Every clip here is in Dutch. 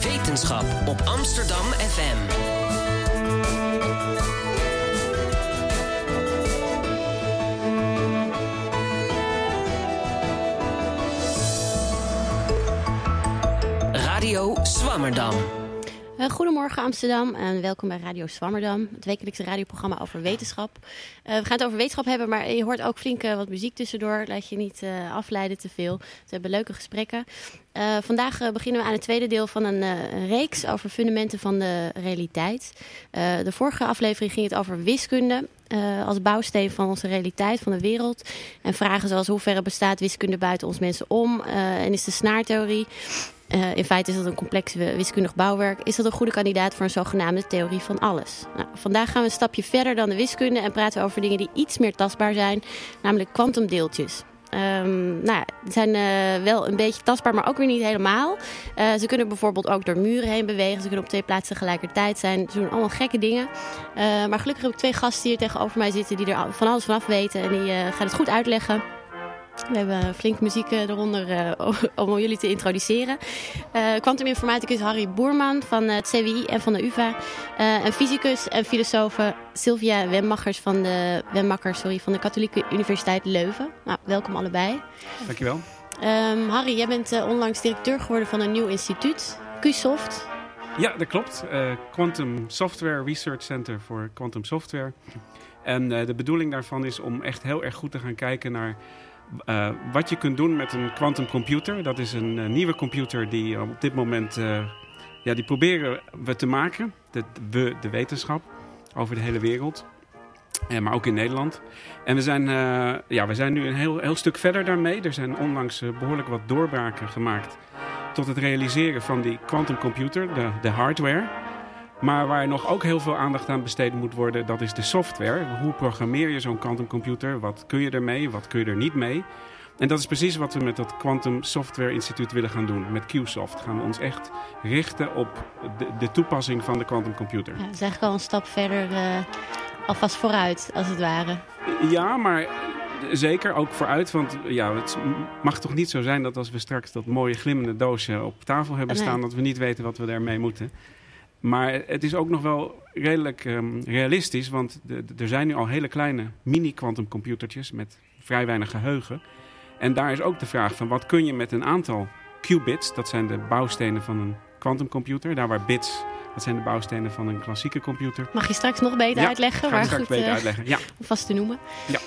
Wetenschap op Amsterdam FM. Radio Swammerdam. Uh, goedemorgen Amsterdam en welkom bij Radio Swammerdam, het wekelijkse radioprogramma over wetenschap. Uh, we gaan het over wetenschap hebben, maar je hoort ook flink uh, wat muziek tussendoor. Laat je niet afleiden te veel. We hebben leuke gesprekken. vandaag beginnen we aan het tweede deel van een, een reeks over fundamenten van de realiteit. de vorige aflevering ging het over wiskunde. als bouwsteen van onze realiteit, van de wereld. En vragen zoals hoe ver bestaat wiskunde buiten ons mensen om? en is de snaartheorie uh, in feite is dat een complex wiskundig bouwwerk. Is dat een goede kandidaat voor een zogenaamde theorie van alles? Nou, vandaag gaan we een stapje verder dan de wiskunde en praten we over dingen die iets meer tastbaar zijn, namelijk kwantumdeeltjes. Um, nou, ze zijn uh, wel een beetje tastbaar, maar ook weer niet helemaal. Uh, ze kunnen bijvoorbeeld ook door muren heen bewegen. Ze kunnen op twee plaatsen tegelijkertijd zijn. Ze doen allemaal gekke dingen. Maar gelukkig heb ik twee gasten hier tegenover mij zitten die er van alles vanaf weten. En die gaan het goed uitleggen. We hebben flink muziek eh, eronder uh, om jullie te introduceren. Quantuminformaticus uh, Harry Boerman van het CWI en van de UvA. Uh, en fysicus en filosoof Sylvia Wemmachers van de, Wemmacher, sorry, van de Katholieke Universiteit Leuven. Nou, welkom allebei. Dankjewel. Um, Harry, jij bent onlangs directeur geworden van een nieuw instituut, QSoft. Ja, dat klopt. Quantum Software Research Center voor Quantum Software. En de bedoeling daarvan is om echt heel erg goed te gaan kijken naar uh, wat je kunt doen met een quantum computer, dat is een uh, nieuwe computer die op dit moment, ja, die proberen we te maken. De, we, de wetenschap, over de hele wereld. maar ook in Nederland. En we zijn, ja, we zijn nu een heel, heel stuk verder daarmee. Er zijn onlangs behoorlijk wat doorbraken gemaakt tot het realiseren van die quantum computer, de, de hardware. Maar waar nog ook heel veel aandacht aan besteed moet worden, dat is de software. Hoe programmeer je zo'n quantumcomputer? Wat kun je ermee? Wat kun je er niet mee? En dat is precies wat we met dat Quantum Software Instituut willen gaan doen. Met QSoft gaan we ons echt richten op de, de toepassing van de quantumcomputer. Ja, dat is eigenlijk al een stap verder, uh, alvast vooruit, als het ware. Ja, maar zeker ook vooruit. Want ja, het mag toch niet zo zijn dat als we straks dat mooie glimmende doosje op tafel hebben staan... dat we niet weten wat we daarmee moeten. Maar het is ook nog wel redelijk um, realistisch, want er zijn nu al hele kleine mini-quantumcomputertjes met vrij weinig geheugen. En daar is ook de vraag van wat kun je met een aantal qubits, dat zijn de bouwstenen van een quantumcomputer, daar waar bits, dat zijn de bouwstenen van een klassieke computer. Mag je straks nog beter ja, uitleggen? Ga ik straks beter uh, uitleggen, ja. Vast te noemen. Ja.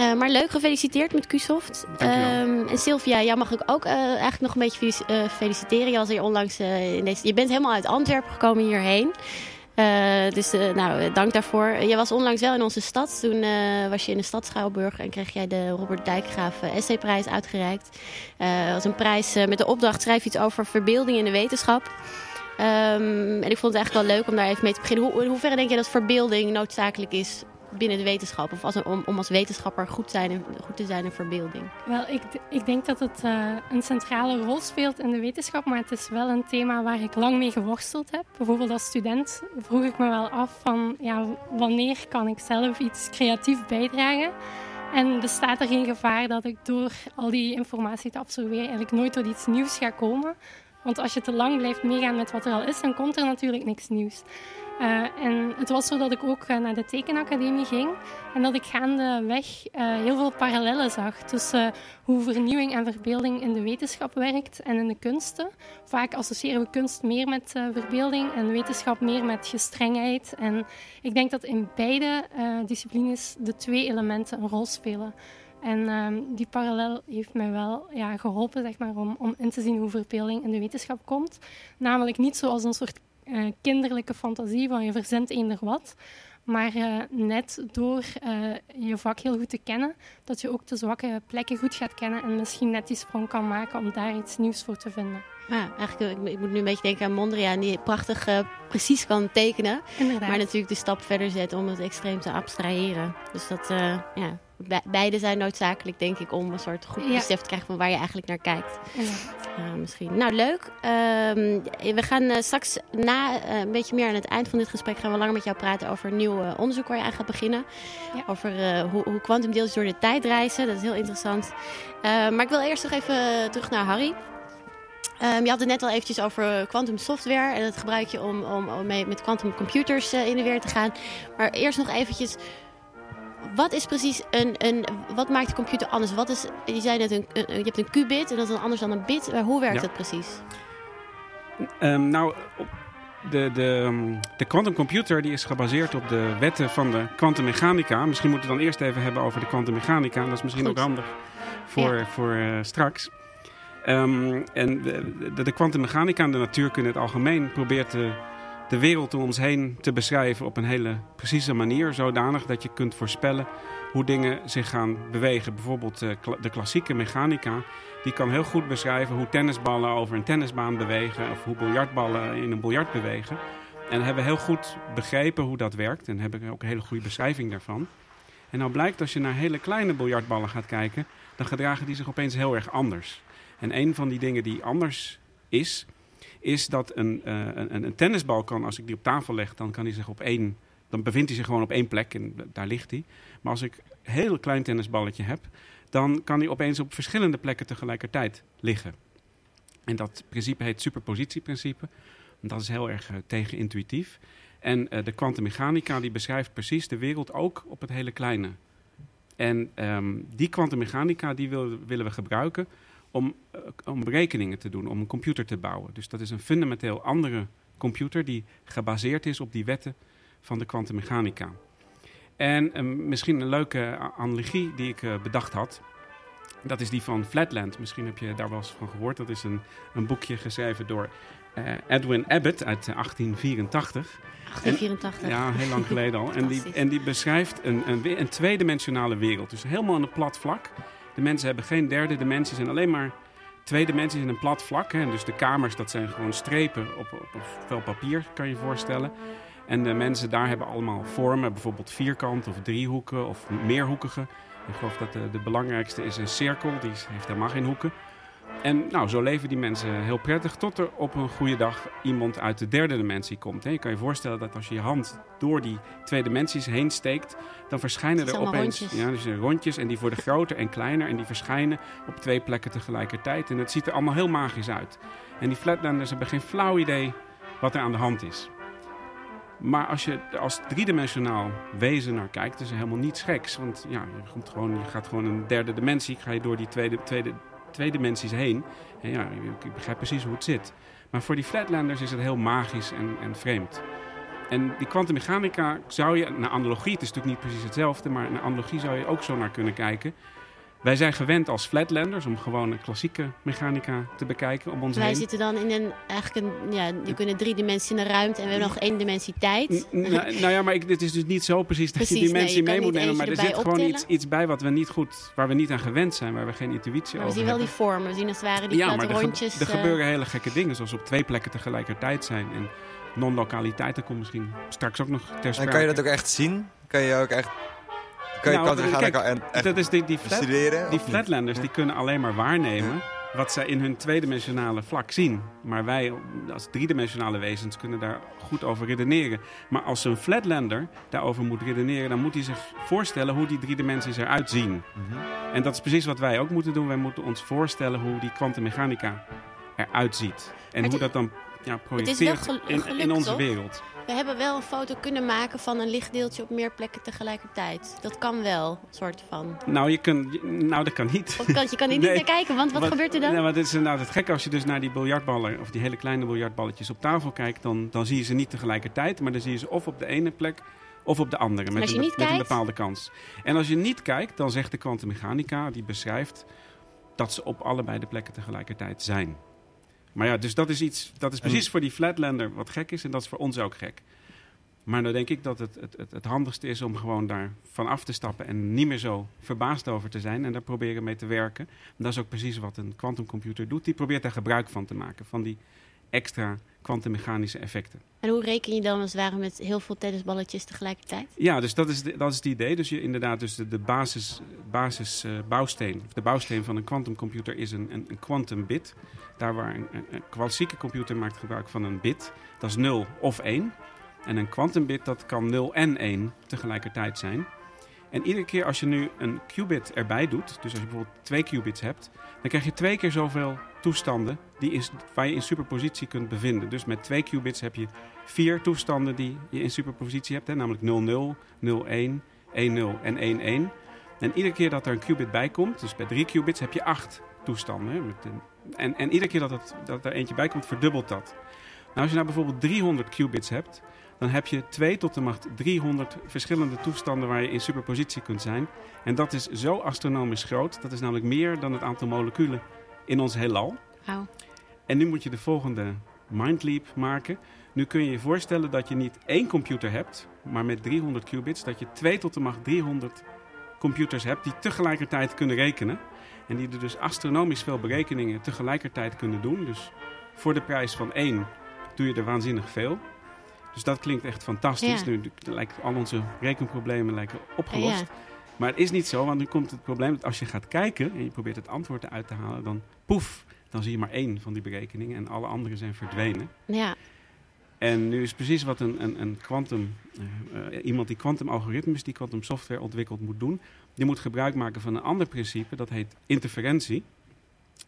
Uh, maar leuk, gefeliciteerd met QSoft. Um, en Sylvia, jou mag ik ook uh, eigenlijk nog een beetje uh, feliciteren. Je was hier onlangs in deze. Je bent helemaal uit Antwerpen gekomen hierheen. dus nou, dank daarvoor. Je was onlangs wel in onze stad. Toen was je in de stad Schouwburg en kreeg jij de Robert Dijkgraaf Essayprijs uitgereikt. dat was een prijs met de opdracht: schrijf iets over verbeelding in de wetenschap. Um, en ik vond het eigenlijk wel leuk om daar even mee te beginnen. Hoe, in hoeverre denk je dat verbeelding noodzakelijk is binnen de wetenschap? Of als om, om als wetenschapper goed, zijn goed te zijn in verbeelding? Wel, ik, ik denk dat het uh, een centrale rol speelt in de wetenschap, maar het is wel een thema waar ik lang mee geworsteld heb. Bijvoorbeeld als student vroeg ik me wel af van ja, wanneer kan ik zelf iets creatief bijdragen? En bestaat er geen gevaar dat ik door al die informatie te absorberen eigenlijk nooit tot iets nieuws ga komen? Want als je te lang blijft meegaan met wat er al is, dan komt er natuurlijk niks nieuws. Uh, en het was zo dat ik ook uh, naar de tekenacademie ging en dat ik gaandeweg uh, heel veel parallellen zag tussen hoe vernieuwing en verbeelding in de wetenschap werkt en in de kunsten. Vaak associëren we kunst meer met verbeelding en wetenschap meer met gestrengheid. En ik denk dat in beide disciplines de twee elementen een rol spelen. En ehm, die parallel heeft mij wel ja, geholpen zeg maar, om, om in te zien hoe verbeelding in de wetenschap komt. Namelijk niet zoals een soort uh, kinderlijke fantasie van je verzint eender wat. Maar uh, net door uh, je vak heel goed te kennen, dat je ook de zwakke plekken goed gaat kennen en misschien net die sprong kan maken om daar iets nieuws voor te vinden. Ja, eigenlijk, ik, ik moet nu een beetje denken aan Mondriaan, die prachtig uh, precies kan tekenen. Inderdaad. Maar natuurlijk de stap verder zet om het extreem te abstraheren. Dus dat, ja, beide zijn noodzakelijk, denk ik, om een soort goed besef te krijgen van waar je eigenlijk naar kijkt. Uh, misschien. Nou, leuk. Uh, we gaan straks na eh, een beetje meer aan het eind van dit gesprek gaan we langer met jou praten over een nieuw onderzoek waar je aan gaat beginnen. Ja. Over hoe, hoe kwantumdeeltjes door de tijd reizen. Dat is heel interessant. maar ik wil eerst nog even terug naar Harry. Ehm, je had het net al eventjes over quantum software. En dat gebruik je om, om, om mee met quantum computers eh, in de weer te gaan. Maar eerst nog eventjes... Wat is precies een, een... Wat maakt de computer anders? Wat is, je zei net, een, een- je hebt een qubit en dat is dan anders dan een bit. Maar hoe werkt Ja. dat precies? Ehm, nou, de, de, ehm, de quantumcomputer die is gebaseerd op de wetten van de kwantummechanica. Misschien moeten we dan eerst even hebben over de kwantummechanica. Dat is misschien Goed. ook handig voor, Ja. voor eh, straks. Ehm, en de- de kwantummechanica en de natuurkunde in het algemeen probeert de, de wereld om ons heen te beschrijven op een hele precieze manier. Zodanig dat je kunt voorspellen hoe dingen zich gaan bewegen. Bijvoorbeeld eh, de klassieke mechanica die kan heel goed beschrijven hoe tennisballen over een tennisbaan bewegen of hoe biljartballen in een biljart bewegen. En hebben heel goed begrepen hoe dat werkt en hebben ook een hele goede beschrijving daarvan. En nou blijkt als je naar hele kleine biljartballen gaat kijken, dan gedragen die zich opeens heel erg anders. En een van die dingen die anders is, is dat een, eh, een, een tennisbal kan, als ik die op tafel leg, dan kan hij zich op één, dan bevindt hij zich gewoon op één plek en daar ligt hij. Maar als ik een heel klein tennisballetje heb, dan kan hij opeens op verschillende plekken tegelijkertijd liggen. En dat principe heet superpositieprincipe. Dat is heel erg eh, tegenintuïtief. En eh, de kwantummechanica die beschrijft precies de wereld ook op het hele kleine. En ehm, die kwantummechanica die wil- willen we gebruiken om, eh, om berekeningen te doen, om een computer te bouwen. Dus dat is een fundamenteel andere computer die gebaseerd is op die wetten van de kwantummechanica. En eh, misschien een leuke analogie die ik eh, bedacht had. Dat is die van Flatland. Misschien heb je daar wel eens van gehoord. Dat is een, een boekje geschreven door eh, Edwin Abbott uit eh, 1884. 1884. Ja, heel lang geleden al. En die, en die beschrijft een, een, een tweedimensionale wereld. Dus helemaal een plat vlak. De mensen hebben geen derde dimensie, zijn alleen maar twee dimensies in een plat vlak. Dus de kamers, dat zijn gewoon strepen op, op vel papier, kan je voorstellen. En de mensen daar hebben allemaal vormen, bijvoorbeeld vierkant of driehoeken of meerhoekige. Ik geloof dat de, de belangrijkste is een cirkel, die heeft helemaal geen hoeken. En nou, zo leven die mensen heel prettig tot er op een goede dag iemand uit de derde dimensie komt. Hè. Je kan je voorstellen dat als je je hand door die twee dimensies heen steekt, dan verschijnen er opeens rondjes. Ja, dus er rondjes en die worden groter en kleiner en die verschijnen op twee plekken tegelijkertijd. En het ziet er allemaal heel magisch uit. En die flatlanders hebben geen flauw idee wat er aan de hand is. Maar als je als driedimensionaal wezen naar kijkt, is er helemaal niets geks. Want ja, je, komt gewoon, je gaat gewoon een derde dimensie, ga je door die tweede, tweede, twee dimensies heen. En ja, ik begrijp precies hoe het zit. Maar voor die flatlanders is het heel magisch en, en vreemd. En die kwantummechanica zou je, naar analogie, het is natuurlijk niet precies hetzelfde, maar naar analogie zou je ook zo naar kunnen kijken. Wij zijn gewend als flatlanders om gewoon een klassieke mechanica te bekijken om ons Wij heen. zitten dan in een, eigenlijk een, ja, je kunt drie dimensies in de ruimte en we hebben nog één dimensie tijd. N- nou, nou ja, maar ik, dit is dus niet zo precies dat Precies, je die nee, mee moet nemen. Maar er zit gewoon iets, iets bij wat we niet goed, waar we niet aan gewend zijn, waar we geen intuïtie Maar we over zien wel die hebben. vormen, we zien als het ware die ja, maar er, ge- rondjes. er eh, gebeuren hele gekke dingen, zoals op twee plekken tegelijkertijd zijn. En non-lokaliteit, dat komt misschien straks ook nog ter En sprake. kan je dat ook echt zien? Kan je ook echt... Kan je Nou, kijk, en echt Dat is die, die, flat, die flatlanders die kunnen alleen maar waarnemen wat zij in hun tweedimensionale vlak zien. Maar wij als driedimensionale wezens kunnen daar goed over redeneren. Maar als een flatlander daarover moet redeneren, dan moet hij zich voorstellen hoe die drie dimensies eruit zien. Mhm. En dat is precies wat wij ook moeten doen. Wij moeten ons voorstellen hoe die kwantummechanica eruit ziet. En hoe dat dan ja, wel projecteert gel- in, gelukt, in onze toch? wereld. We hebben wel een foto kunnen maken van een lichtdeeltje op meer plekken tegelijkertijd. Dat kan wel, soort van. Nou, je kunt, nou, dat kan niet. Of kan, je kan hier Nee. niet naar kijken, want wat, gebeurt er dan? Nou, maar dit is inderdaad het gekke. Als je dus naar die biljartballen, of die hele kleine biljartballetjes op tafel kijkt, dan, dan zie je ze niet tegelijkertijd. Maar dan zie je ze of op de ene plek of op de andere. Met, je een, niet met een bepaalde kans. En als je niet kijkt, dan zegt de kwantummechanica, die beschrijft dat ze op allebei de plekken tegelijkertijd zijn. Maar ja, dus dat is iets, dat is precies voor die flatlander wat gek is en dat is voor ons ook gek. Maar dan denk ik dat het, het, het, het handigste is om gewoon daar van af te stappen en niet meer zo verbaasd over te zijn en daar proberen mee te werken. En dat is ook precies wat een kwantumcomputer doet. Die probeert daar gebruik van te maken, van die extra kwantummechanische effecten. En hoe reken je dan als het ware met heel veel tennisballetjes tegelijkertijd? Ja, dus dat is, de- dat is het idee. Dus je inderdaad, dus de, de basis, basis eh, bouwsteen, of de bouwsteen van een kwantumcomputer is een, een, een quantum bit. Daar waar een, een, een klassieke computer maakt gebruik van een bit, dat is 0 of 1. En een quantum bit, dat kan 0 en 1 tegelijkertijd zijn. En iedere keer als je nu een qubit erbij doet, dus als je bijvoorbeeld twee qubits hebt, dan krijg je twee keer zoveel toestanden die waar je in superpositie kunt bevinden. Dus met twee qubits heb je vier toestanden die je in superpositie hebt, namelijk 00, 01, 10 en 11. En iedere keer dat er een qubit bij komt, dus bij drie qubits heb je acht toestanden. En, en iedere keer dat, dat er eentje bij komt, verdubbelt dat. Nou, als je nou bijvoorbeeld 300 qubits hebt, dan heb je 2 tot de macht 300 verschillende toestanden waar je in superpositie kunt zijn. En dat is zo astronomisch groot. Dat is namelijk meer dan het aantal moleculen in ons heelal. En nu moet je de volgende mindleap maken. Nu kun je je voorstellen dat je niet één computer hebt, maar met 300 qubits, dat je 2 tot de macht 300 computers hebt die tegelijkertijd kunnen rekenen. En die er dus astronomisch veel berekeningen tegelijkertijd kunnen doen. Dus voor de prijs van één doe je er waanzinnig veel. Dus dat klinkt echt fantastisch. Ja. Nu lijken al onze rekenproblemen lijken opgelost. Ja. Maar het is niet zo, want nu komt het probleem dat als je gaat kijken en je probeert het antwoord eruit te halen, dan poef, dan zie je maar één van die berekeningen en alle andere zijn verdwenen. Ja. En nu is precies wat een, een, een quantum, eh, eh, iemand die quantum algoritmes, die quantum software ontwikkelt, moet doen. Die moet gebruik maken van een ander principe, dat heet interferentie.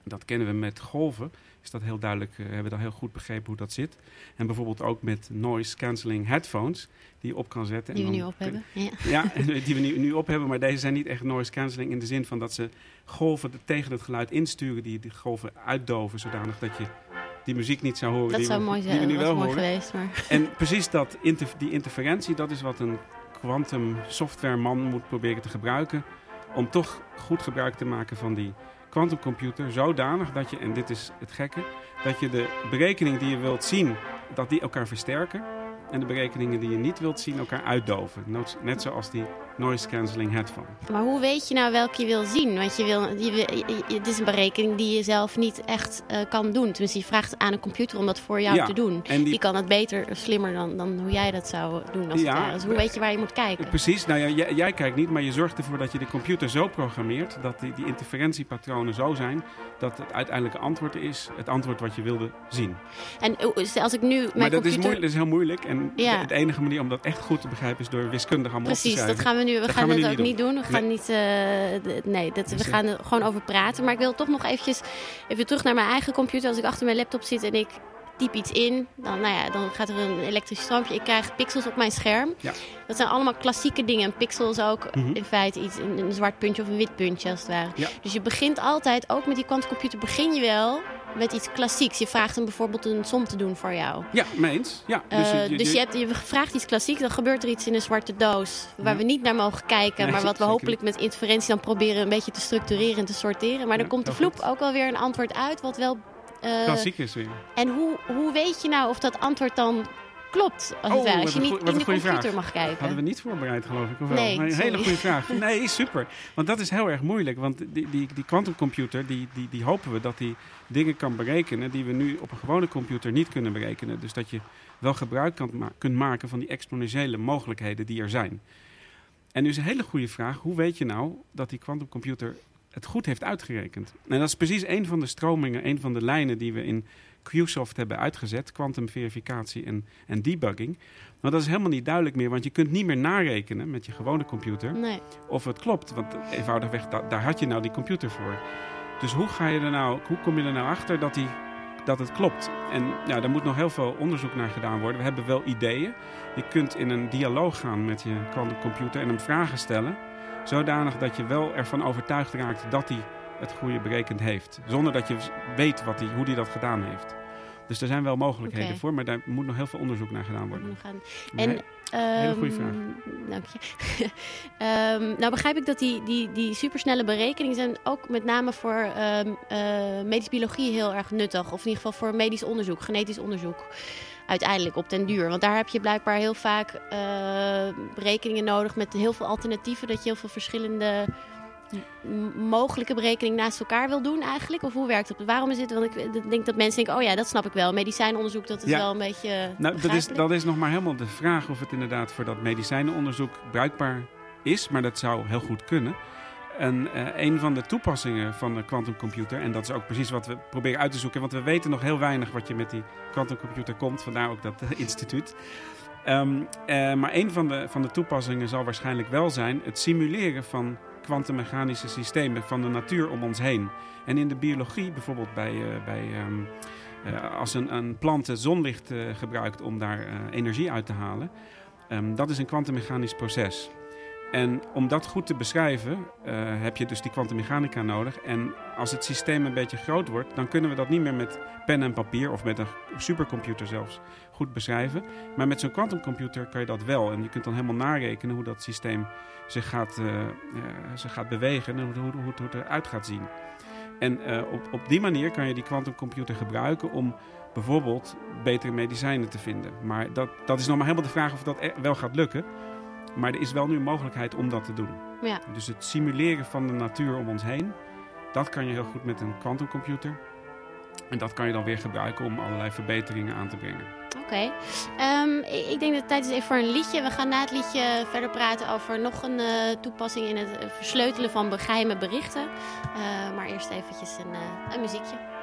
Dat kennen we met golven. Is dat heel duidelijk, eh, hebben we daar heel goed begrepen hoe dat zit. En bijvoorbeeld ook met noise cancelling headphones, die je op kan zetten. Die en we dan nu op hebben. Ja. ja, die we nu, nu op hebben, maar deze zijn niet echt noise cancelling in de zin van dat ze golven tegen het geluid insturen, die die golven uitdoven, zodanig dat je die muziek niet zou horen. Dat die zou we, mooi die zijn. we nu Dat wel mooi horen. geweest. Maar... En precies dat, inter- die interferentie, dat is wat een quantum softwareman moet proberen te gebruiken. Om toch goed gebruik te maken van die quantumcomputer. Zodanig dat je, en dit is het gekke, dat je de berekening die je wilt zien, dat die elkaar versterken. En de berekeningen die je niet wilt zien, elkaar uitdoven. Net- zoals die noise cancelling headphone. Maar hoe weet je nou welke je wil zien? Want je wil, je, je- het is een berekening die je zelf niet echt eh, kan doen. Tenminste, je vraagt aan een computer om dat voor jou Ja, te doen. En Die die, kan het beter, slimmer dan, dan hoe jij dat zou doen. Als Ja, het. Dus hoe weet je waar je moet kijken? Precies, nou ja, jij, jij kijkt niet, maar je zorgt ervoor dat je de computer zo programmeert dat die, die interferentiepatronen zo zijn dat het uiteindelijke antwoord is het antwoord wat je wilde zien. En eh, als ik nu mijn maar dat, is computer... moeilijk, dat is heel moeilijk en Ja. de, de enige manier om dat echt goed te begrijpen is door wiskundig allemaal op te Precies, dat gaan we nu. We Dat gaan, gaan we het ook niet niet doen. We gaan niet. eh, nee, dat, we gaan er gewoon over praten. Maar ik wil toch nog eventjes even terug naar mijn eigen computer. Als ik achter mijn laptop zit en ik typ iets in, dan, nou ja, dan gaat er een elektrisch stroompje. Ik krijg pixels op mijn scherm. Ja. Dat zijn allemaal klassieke dingen. Een pixel is ook Mhm. in feite iets, een, een zwart puntje of een wit puntje als het ware. Ja. Dus je begint altijd, ook met die quantumcomputer, begin je wel met iets klassieks. Je vraagt hem bijvoorbeeld een som te doen voor jou. Ja, mee eens. Ja, Dus, je- je- dus je- hebt, je vraagt iets klassieks, dan gebeurt er iets in een zwarte doos. Waar Ja. we niet naar mogen kijken, Nee, maar wat we zeker hopelijk met interferentie dan proberen een beetje te structureren en te sorteren. Maar dan komt de vloep goed. ook wel weer een antwoord uit, wat wel. eh, klassiek is weer. en hoe, hoe weet je nou of dat antwoord dan klopt, als het Oh, ware, wat als je niet in een de computer vraag. mag kijken? Hadden we niet voorbereid, geloof ik, of wel? Nee, een hele goede vraag. Nee, super. Want dat is heel erg moeilijk. Want die, die, die quantumcomputer, die, die, die hopen we dat die dingen kan berekenen... die we nu op een gewone computer niet kunnen berekenen. Dus dat je wel gebruik kan ma- kunt maken van die exponentiële mogelijkheden die er zijn. En nu is een hele goede vraag. Hoe weet je nou dat die quantumcomputer het goed heeft uitgerekend? En dat is precies een van de stromingen, een van de lijnen die we in QSoft hebben uitgezet. Quantumverificatie en, en debugging. Maar dat is helemaal niet duidelijk meer, want je kunt niet meer narekenen met je gewone computer Nee. of het klopt. Want eenvoudigweg, da- daar had je nou die computer voor. Dus hoe, ga je er nou, hoe kom je er nou achter dat, die, dat het klopt? En ja, daar moet nog heel veel onderzoek naar gedaan worden. We hebben wel ideeën. Je kunt in een dialoog gaan met je quantumcomputer en hem vragen stellen. Zodanig dat je wel ervan overtuigd raakt dat hij het goede berekend heeft. Zonder dat je weet wat hij, hoe hij dat gedaan heeft. Dus er zijn wel mogelijkheden voor, maar daar moet nog heel veel onderzoek naar gedaan worden. Gaan- Nee. En, hele goede ehm, vraag. Dank je. Ehm, nou begrijp ik dat die, die, die supersnelle berekeningen zijn ook met name voor ehm eh, medische biologie heel erg nuttig. Of in ieder geval voor medisch onderzoek, genetisch onderzoek. Uiteindelijk op den duur. Want daar heb je blijkbaar heel vaak berekeningen nodig met heel veel alternatieven. Dat je heel veel verschillende mogelijke berekeningen naast elkaar wil doen eigenlijk. Of hoe werkt het? Waarom is het? Want ik denk dat mensen denken, oh ja, dat snap ik wel. Medicijnonderzoek, dat is Ja. wel een beetje Nou, dat is, dat is nog maar helemaal de vraag of het inderdaad voor dat medicijnenonderzoek bruikbaar is. Maar dat zou heel goed kunnen. En eh, een van de toepassingen van de quantumcomputer, en dat is ook precies wat we proberen uit te zoeken, want we weten nog heel weinig wat je met die quantumcomputer komt, vandaar ook dat instituut. Ehm, eh, maar een van de, van de toepassingen zal waarschijnlijk wel zijn het simuleren van kwantummechanische systemen van de natuur om ons heen. En in de biologie, bijvoorbeeld bij, eh, bij, ehm, eh, als een, een plant zonlicht eh, gebruikt om daar energie uit te halen, ehm, dat is een kwantummechanisch proces. En om dat goed te beschrijven, eh, heb je dus die kwantummechanica nodig. En als het systeem een beetje groot wordt, dan kunnen we dat niet meer met pen en papier of met een supercomputer zelfs goed beschrijven. Maar met zo'n quantumcomputer kan je dat wel. En je kunt dan helemaal narekenen hoe dat systeem zich gaat, eh, eh, zich gaat bewegen en hoe, het eruit gaat zien. En op, op die manier kan je die quantumcomputer gebruiken om bijvoorbeeld betere medicijnen te vinden. Maar dat, dat is nog maar helemaal de vraag of dat e- wel gaat lukken. Maar er is wel nu een mogelijkheid om dat te doen. Ja. Dus het simuleren van de natuur om ons heen, dat kan je heel goed met een quantumcomputer. En dat kan je dan weer gebruiken om allerlei verbeteringen aan te brengen. Oké. Ehm, ik, ik denk dat het tijd is even voor een liedje. We gaan na het liedje verder praten over nog een eh, toepassing in het eh, versleutelen van geheime berichten. Eh, maar eerst eventjes een, een muziekje.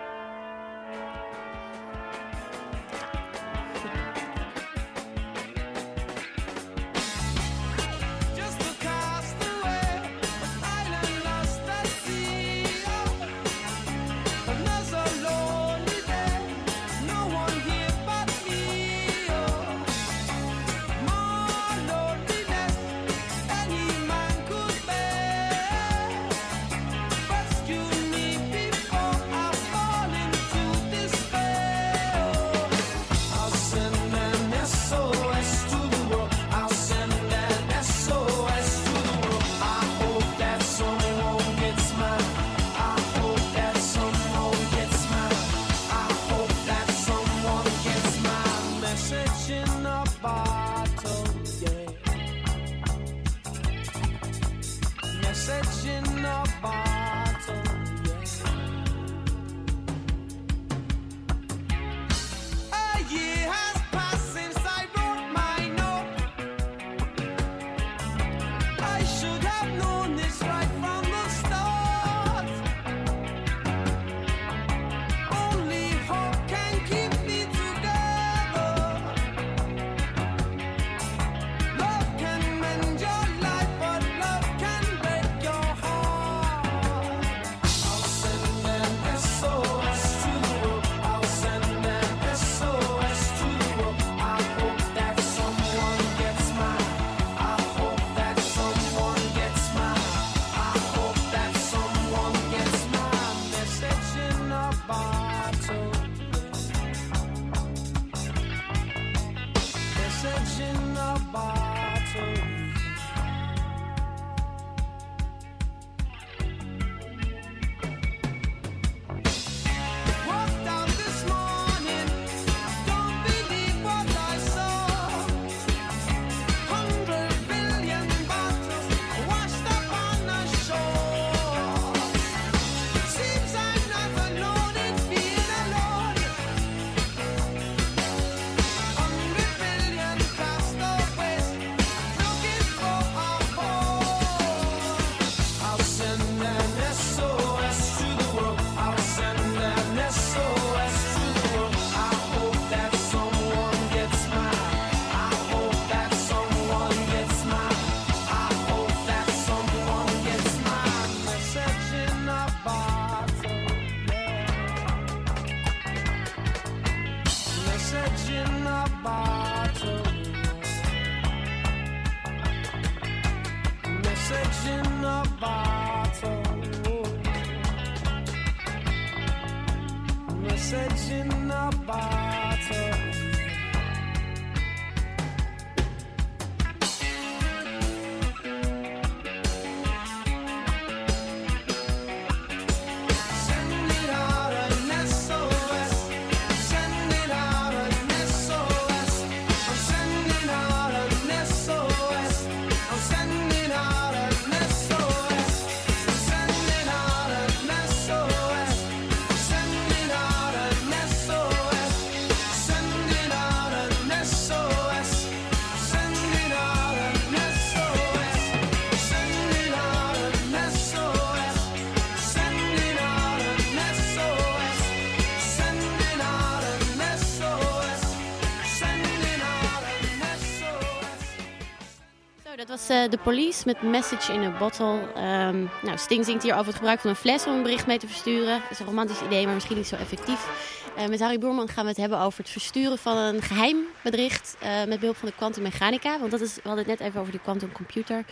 Eh, de police met Message in a Bottle. Ehm, nou, Sting zingt hier over het gebruik van een fles om een bericht mee te versturen. Dat is een romantisch idee, maar misschien niet zo effectief. Eh, met Harry Boerman gaan we het hebben over het versturen van een geheim bericht eh, met behulp van de kwantummechanica. Want dat is, we hadden het net even over die quantumcomputer.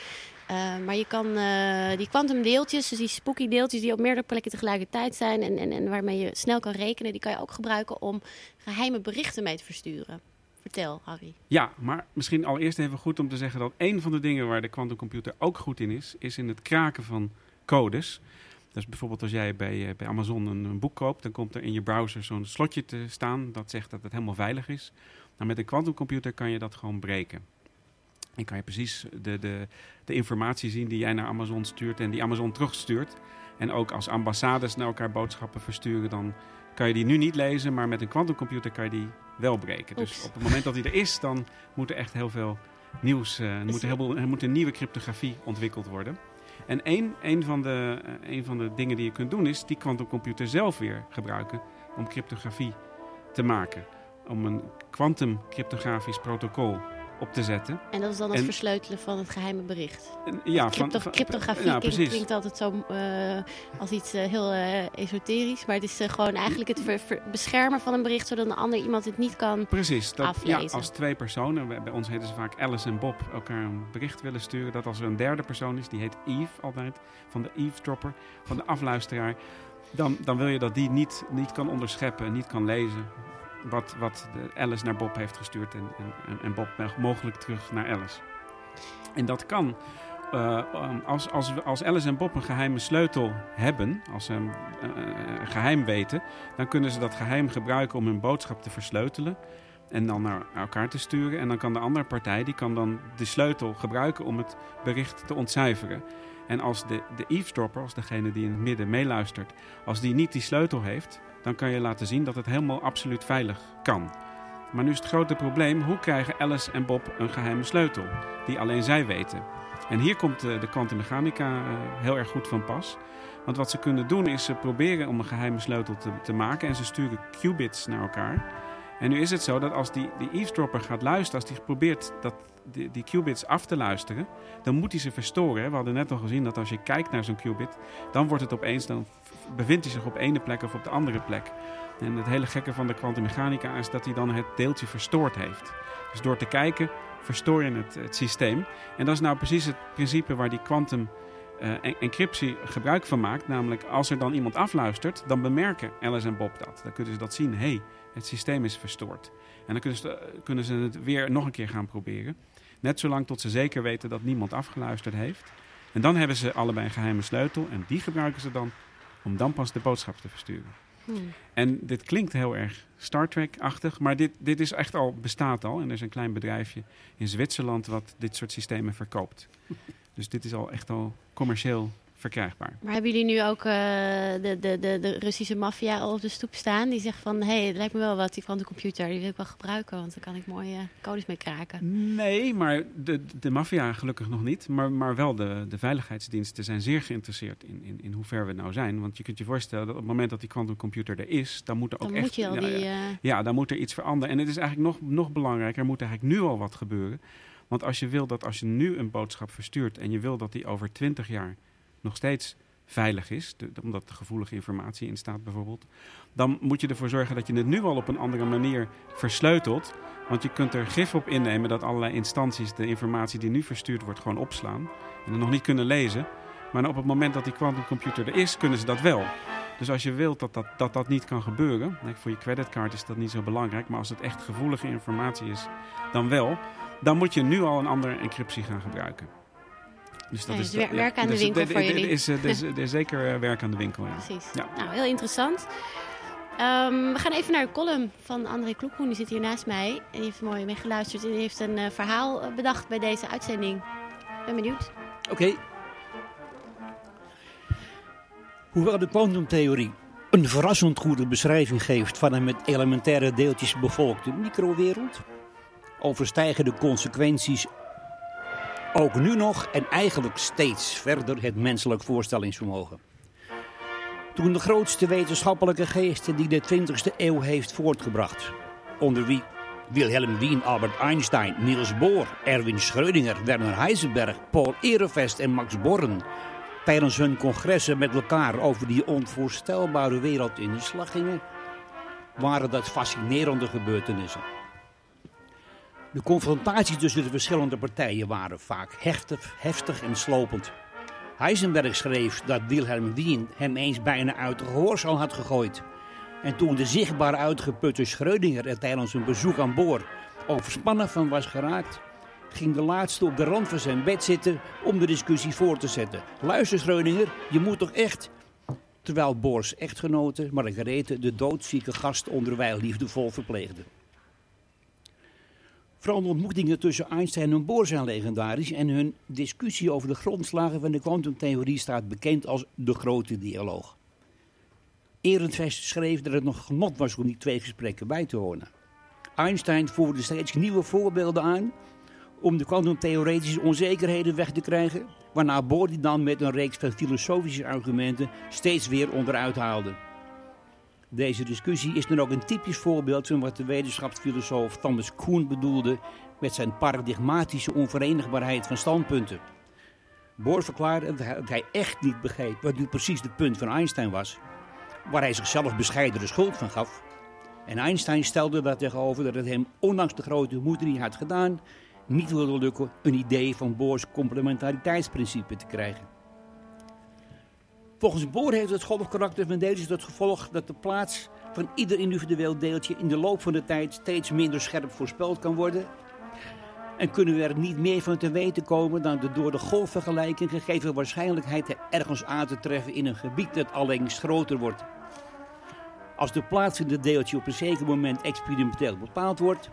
Eh, maar je kan die kwantumdeeltjes, dus die spooky deeltjes die op meerdere plekken tegelijkertijd zijn en, en, en waarmee je snel kan rekenen, die kan je ook gebruiken om geheime berichten mee te versturen. Vertel, Harry. Ja, maar misschien allereerst even goed om te zeggen dat een van de dingen waar de quantumcomputer ook goed in is, is in het kraken van codes. Dus bijvoorbeeld als jij bij, eh, bij Amazon een, boek koopt, dan komt er in je browser zo'n slotje te staan dat zegt dat het helemaal veilig is. Nou, met een quantumcomputer kan je dat gewoon breken. En kan je precies de, de, de informatie zien die jij naar Amazon stuurt en die Amazon terugstuurt. En ook als ambassades naar elkaar boodschappen versturen, dan kan je die nu niet lezen, maar met een quantumcomputer kan je die wel breken. Dus op het moment dat die er is, dan moet er echt heel veel nieuws, eh, er, moet heel veel, er moet een nieuwe cryptografie ontwikkeld worden. En een, een, van de, eh, een van de dingen die je kunt doen is die quantumcomputer zelf weer gebruiken om cryptografie te maken. Om een kwantumcryptografisch protocol op te zetten. En dat is dan het En- versleutelen van het geheime bericht. En, ja, Crypto- van, cryptografie ja, klinkt, klinkt altijd zo eh, als iets eh, heel eh, esoterisch. Maar het is gewoon eigenlijk het ver- ver- beschermen van een bericht, zodat een ander iemand het niet kan. Precies. Dat, ja, aflezen. als twee personen, bij bij ons heten ze vaak Alice en Bob, elkaar een bericht willen sturen. Dat als er een derde persoon is, die heet Eve altijd, van de eavesdropper, van de afluisteraar. Dan, dan wil je dat die niet, niet kan onderscheppen, niet kan lezen wat, wat Alice naar Bob heeft gestuurd en, en, en- Bob mogelijk terug naar Alice. En dat kan eh, als, als, als Alice en Bob een geheime sleutel hebben, als ze een eh, eh, geheim weten, dan kunnen ze dat geheim gebruiken om hun boodschap te versleutelen en dan naar elkaar te sturen. En dan kan de andere partij die kan dan de sleutel gebruiken om het bericht te ontcijferen. En als de, de eavesdropper, als degene die in het midden meeluistert, als die niet die sleutel heeft, dan kan je laten zien dat het helemaal absoluut veilig kan. Maar nu is het grote probleem, hoe krijgen Alice en Bob een geheime sleutel die alleen zij weten? En hier komt eh, de kwantummechanica eh, heel erg goed van pas. Want wat ze kunnen doen is ze proberen om een geheime sleutel te, te maken en ze sturen qubits naar elkaar. En nu is het zo dat als die, die eavesdropper gaat luisteren, als die probeert dat, die, die qubits af te luisteren, dan moet hij ze verstoren. We hadden net al gezien dat als je kijkt naar zo'n qubit, dan wordt het opeens, dan bevindt hij zich op ene plek of op de andere plek. En het hele gekke van de kwantummechanica is dat hij dan het deeltje verstoord heeft. Dus door te kijken verstoor je het, het systeem. En dat is nou precies het principe waar die quantum eh, en- encryptie gebruik van maakt. Namelijk als er dan iemand afluistert, dan bemerken Alice en Bob dat. Dan kunnen ze dat zien. hey, het systeem is verstoord. En dan kunnen ze, eh, kunnen ze het weer nog een keer gaan proberen. Net zolang tot ze zeker weten dat niemand afgeluisterd heeft. En dan hebben ze allebei een geheime sleutel. En die gebruiken ze dan om dan pas de boodschap te versturen. Hmm. En dit klinkt heel erg Star Trek-achtig, maar dit, dit is echt al, bestaat al. En er is een klein bedrijfje in Zwitserland wat dit soort systemen verkoopt. Dus dit is al echt al commercieel verkrijgbaar. Maar hebben jullie nu ook eh, de, de, de, de Russische maffia al op de stoep staan? Die zegt van, hé, hey, het lijkt me wel wat, die kwantumcomputer. Die wil ik wel gebruiken, want daar kan ik mooie codes mee kraken. Nee, maar de, de maffia gelukkig nog niet. Maar, maar wel de, de veiligheidsdiensten zijn zeer geïnteresseerd in, in, in hoe ver we nou zijn. Want je kunt je voorstellen dat op het moment dat die quantumcomputer er is, dan moet er ook Dan echt... moet je al ja, die... ja. eh, Ja, dan moet er iets veranderen. En het is eigenlijk nog, nog belangrijker, er moet eigenlijk nu al wat gebeuren. Want als je wil dat als je nu een boodschap verstuurt en je wil dat die over 20 jaar nog steeds veilig is, omdat er gevoelige informatie in staat bijvoorbeeld, dan moet je ervoor zorgen dat je het nu al op een andere manier versleutelt. Want je kunt er gif op innemen dat allerlei instanties de informatie die nu verstuurd wordt gewoon opslaan en nog niet kunnen lezen. Maar op het moment dat die quantumcomputer er is, kunnen ze dat wel. Dus als je wilt dat dat, dat, dat niet kan gebeuren, voor je creditcard is dat niet zo belangrijk, maar als het echt gevoelige informatie is, dan wel, dan moet je nu al een andere encryptie gaan gebruiken. Dus Ja, dus wer- ja, werk aan de dus winkel er- voor er- er jullie. is, eh, Er is, er is zeker eh, werk aan de winkel, ja. Precies. Ja. Nou, heel interessant. Ehm, we gaan even naar de column van André Kloekhoen. Die zit hier naast mij. En die heeft mooi meegeluisterd. En die heeft een eh, verhaal eh, bedacht bij deze uitzending. Ik ben benieuwd. Oké. Hoewel de kwantumtheorie een verrassend goede beschrijving geeft van een met elementaire deeltjes bevolkte microwereld, overstijgen de consequenties ook nu nog en eigenlijk steeds verder het menselijk voorstellingsvermogen. Toen de grootste wetenschappelijke geesten die de 20e eeuw heeft voortgebracht, onder wie Wilhelm Wien, Albert Einstein, Niels Bohr, Erwin Schrödinger, Werner Heisenberg, Paul Erevest en Max Born tijdens hun congressen met elkaar over die onvoorstelbare wereld in de slag gingen, waren dat fascinerende gebeurtenissen. De confrontaties tussen de verschillende partijen waren vaak heftig, heftig en slopend. Heisenberg schreef dat Wilhelm Wien hem eens bijna uit de gehoorzaal had gegooid. En toen de zichtbaar uitgeputte Schrödinger er tijdens een bezoek aan boord overspannen van was geraakt, ging de laatste op de rand van zijn bed zitten om de discussie voor te zetten. Luister Schrödinger, je moet toch echt... Terwijl Boors echtgenote Margarethe de doodzieke gast onderwijl liefdevol verpleegde. Vooral de ontmoetingen tussen Einstein en Bohr zijn legendarisch en hun discussie over de grondslagen van de kwantumtheorie staat bekend als de grote dialoog. Ehrenfest schreef dat het nog genot was om die twee gesprekken bij te wonen. Einstein voerde steeds nieuwe voorbeelden aan om de kwantumtheoretische onzekerheden weg te krijgen, waarna Bohr die dan met een reeks van filosofische argumenten steeds weer onderuit haalde. Deze discussie is dan ook een typisch voorbeeld van wat de wetenschapsfilosoof Thomas Kuhn bedoelde met zijn paradigmatische onverenigbaarheid van standpunten. Bohr verklaarde dat hij- echt niet begreep wat nu precies het punt van Einstein was, waar hij zichzelf bescheiden de schuld van gaf. En Einstein stelde daar tegenover dat het hem, ondanks de grote moeite die hij had gedaan, niet wilde lukken een idee van Bohr's complementariteitsprincipe te krijgen. Volgens Bohr heeft het golfkarakter van deeltjes tot gevolg dat de plaats van ieder individueel deeltje in de loop van de tijd steeds minder scherp voorspeld kan worden. En kunnen we er niet meer van te weten komen dan de door de golfvergelijking gegeven waarschijnlijkheid ergens aan te treffen in een gebied dat allengs groter wordt. Als de plaats van het deeltje op een zeker moment experimenteel bepaald wordt,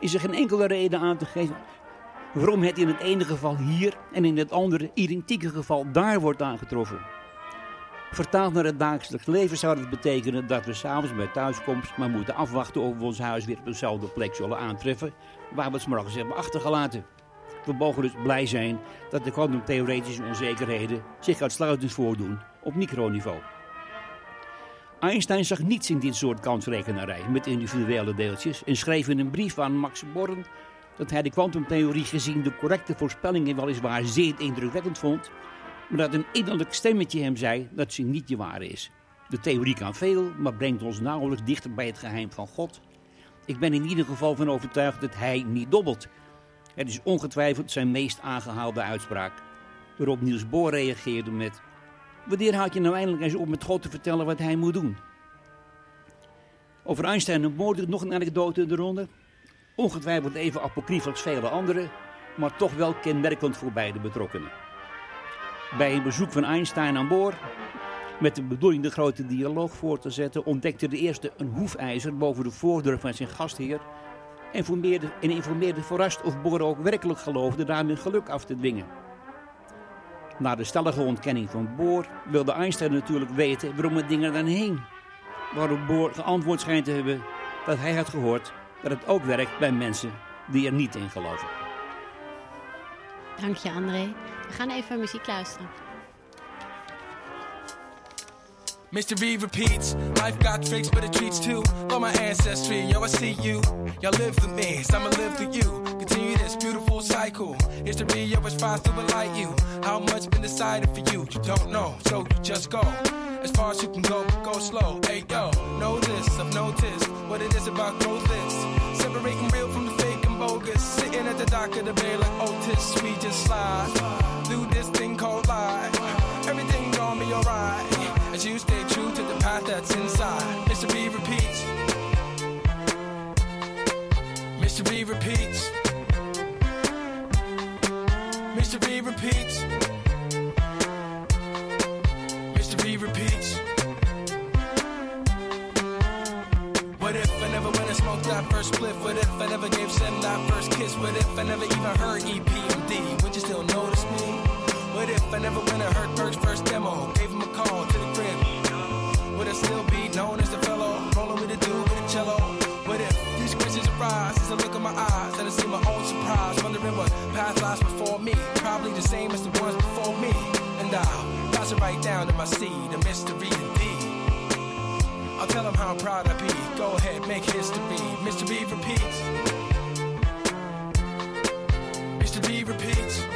is er geen enkele reden aan te geven waarom het in het ene geval hier en in het andere identieke geval daar wordt aangetroffen. Vertaald naar het dagelijks leven zou dat betekenen dat we s'avonds bij thuiskomst maar moeten afwachten of we ons huis weer op dezelfde plek zullen aantreffen waar we het morgens hebben achtergelaten. We mogen dus blij zijn dat de kwantumtheoretische onzekerheden zich uitsluitend voordoen op microniveau. Einstein zag niets in dit soort kansrekenarij met individuele deeltjes en schreef in een brief aan Max Born dat hij de kwantumtheorie gezien de correcte voorspellingen weliswaar zeer indrukwekkend vond, maar dat een innerlijk stemmetje hem zei dat ze niet de ware is. De theorie kan veel, maar brengt ons nauwelijks dichter bij het geheim van God. Ik ben in ieder geval van overtuigd dat hij niet dobbelt. Het is ongetwijfeld zijn meest aangehaalde uitspraak. Waarop Niels Bohr reageerde met... Wanneer houd je nou eindelijk eens op met God te vertellen wat hij moet doen? Over Einstein en Bohr nog een anekdote in de ronde. Ongetwijfeld even apocryf als vele andere, maar toch wel kenmerkend voor beide betrokkenen. Bij een bezoek van Einstein aan Bohr, met de bedoeling de grote dialoog voor te zetten, ontdekte de eerste een hoefijzer boven de voordeur van zijn gastheer en informeerde, verrast of Bohr ook werkelijk geloofde daarmee geluk af te dwingen. Na de stellige ontkenning van Bohr wilde Einstein natuurlijk weten waarom het ding er dan hing. Waarop Bohr geantwoord schijnt te hebben dat hij had gehoord dat het ook werkt bij mensen die er niet in geloven. Dank je, André. We gaan even muziek luisteren. Mystery repeats. Life got tricks, but it treats too. Love my ancestry, yo, I see you. Y'all live through me, so I'ma live through you. Continue this beautiful cycle. History always tries to enlighten you. How much been decided for you? You don't know, so you just go. As far as you can go, go slow. Hey yo, know this, I've noticed what it is about growth is. Separating real from the fake and bogus. Sitting at the dock of the bay like oh, Otis, we just slide through this thing called life. Everything gonna be alright as you stay true to the path that's inside. Mystery repeats. Mystery repeats. Mystery repeats. Mystery repeats. That first spliff? What if I never gave Sam that first kiss? What if I never even heard EPMD? Would you still notice me? What if I never went and heard Berg's first demo? Gave him a call to the crib. Would I still be known as the fellow rolling with a dude with a cello? What if these questions arise as I look in my eyes and I see my own surprise, wondering what path lies before me? Probably the same as the ones before me. And I'll pass it right down to my seed, a mystery indeed. I'll tell him how proud I be. Go ahead, make history. Mr. B repeats. Mr. B repeats.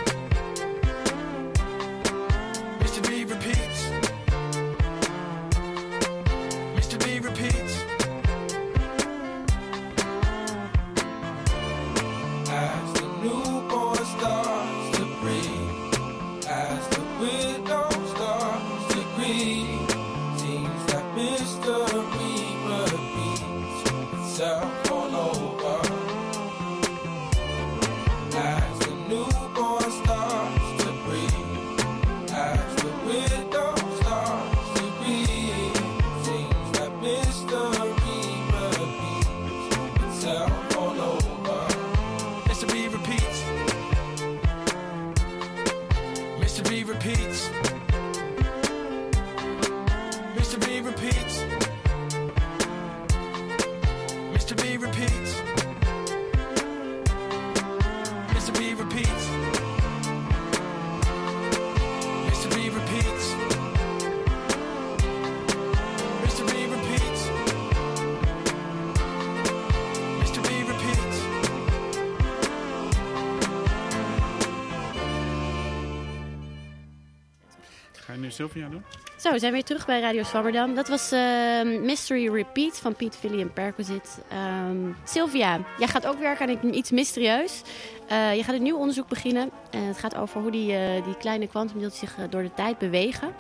Sylvia doen? Zo, we zijn weer terug bij Radio Swammerdam. Dat was ehm, Mystery Repeat van Piet, Philly en Perquisite. Ehm Sylvia, jij gaat ook werken aan iets mysterieus. Eh, je gaat een nieuw onderzoek beginnen. En het gaat over hoe die, eh, die kleine kwantumdeeltjes zich eh, door de tijd bewegen.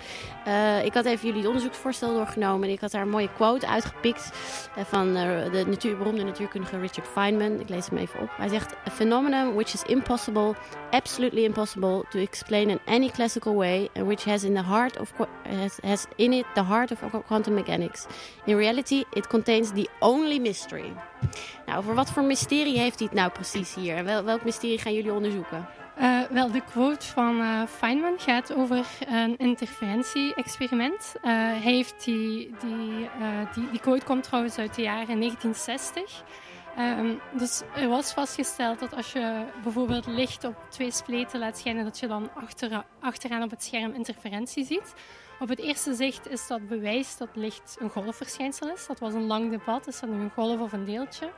Eh, ik had even jullie het onderzoeksvoorstel doorgenomen. En ik had daar een mooie quote uitgepikt van de natuur, beroemde natuurkundige Richard Feynman. Ik lees hem even op. Hij zegt: A phenomenon which is impossible, absolutely impossible to explain in any classical way, and which has in the heart of has, in it the heart of quantum mechanics. In reality, it contains the only mystery. Nou, over wat voor mysterie heeft hij het nou precies hier? En wel, welk mysterie gaan jullie onderzoeken? Eh, wel, de quote van eh, Feynman gaat over een interferentie-experiment. Eh, heeft die, die, die, die quote komt trouwens uit de jaren 1960. Ehm, dus er was vastgesteld dat als je bijvoorbeeld licht op twee spleten laat schijnen, dat je dan achtera- achteraan op het scherm interferentie ziet. Op het eerste zicht is dat bewijs dat licht een golfverschijnsel is. Dat was een lang debat, is dat nu een golf of een deeltje?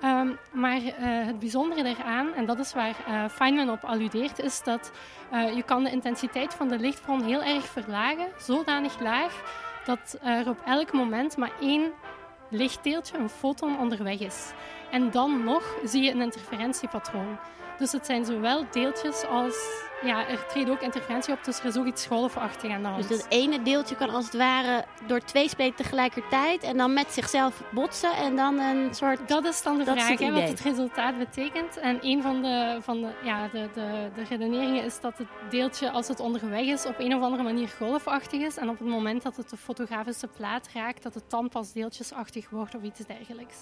Ehm, maar eh, het bijzondere daaraan, en dat is waar eh, Feynman op alludeert, is dat eh, je kan de intensiteit van de lichtbron heel erg verlagen, zodanig laag dat er op elk moment maar één lichtdeeltje, een foton, onderweg is. En dan nog zie je een interferentiepatroon. Dus het zijn zowel deeltjes als... Ja, er treedt ook interferentie op, dus er is ook iets golfachtig aan de hand. Dus dat ene deeltje kan als het ware door twee spleten tegelijkertijd en dan met zichzelf botsen en dan een soort... Dat is dan de Dat vraag, hè, wat het resultaat betekent. En een van de, van de, ja, de, de, de redeneringen is dat het deeltje, als het onderweg is, op een of andere manier golfachtig is. En op het moment dat het de fotografische plaat raakt, dat het dan pas deeltjesachtig wordt of iets dergelijks.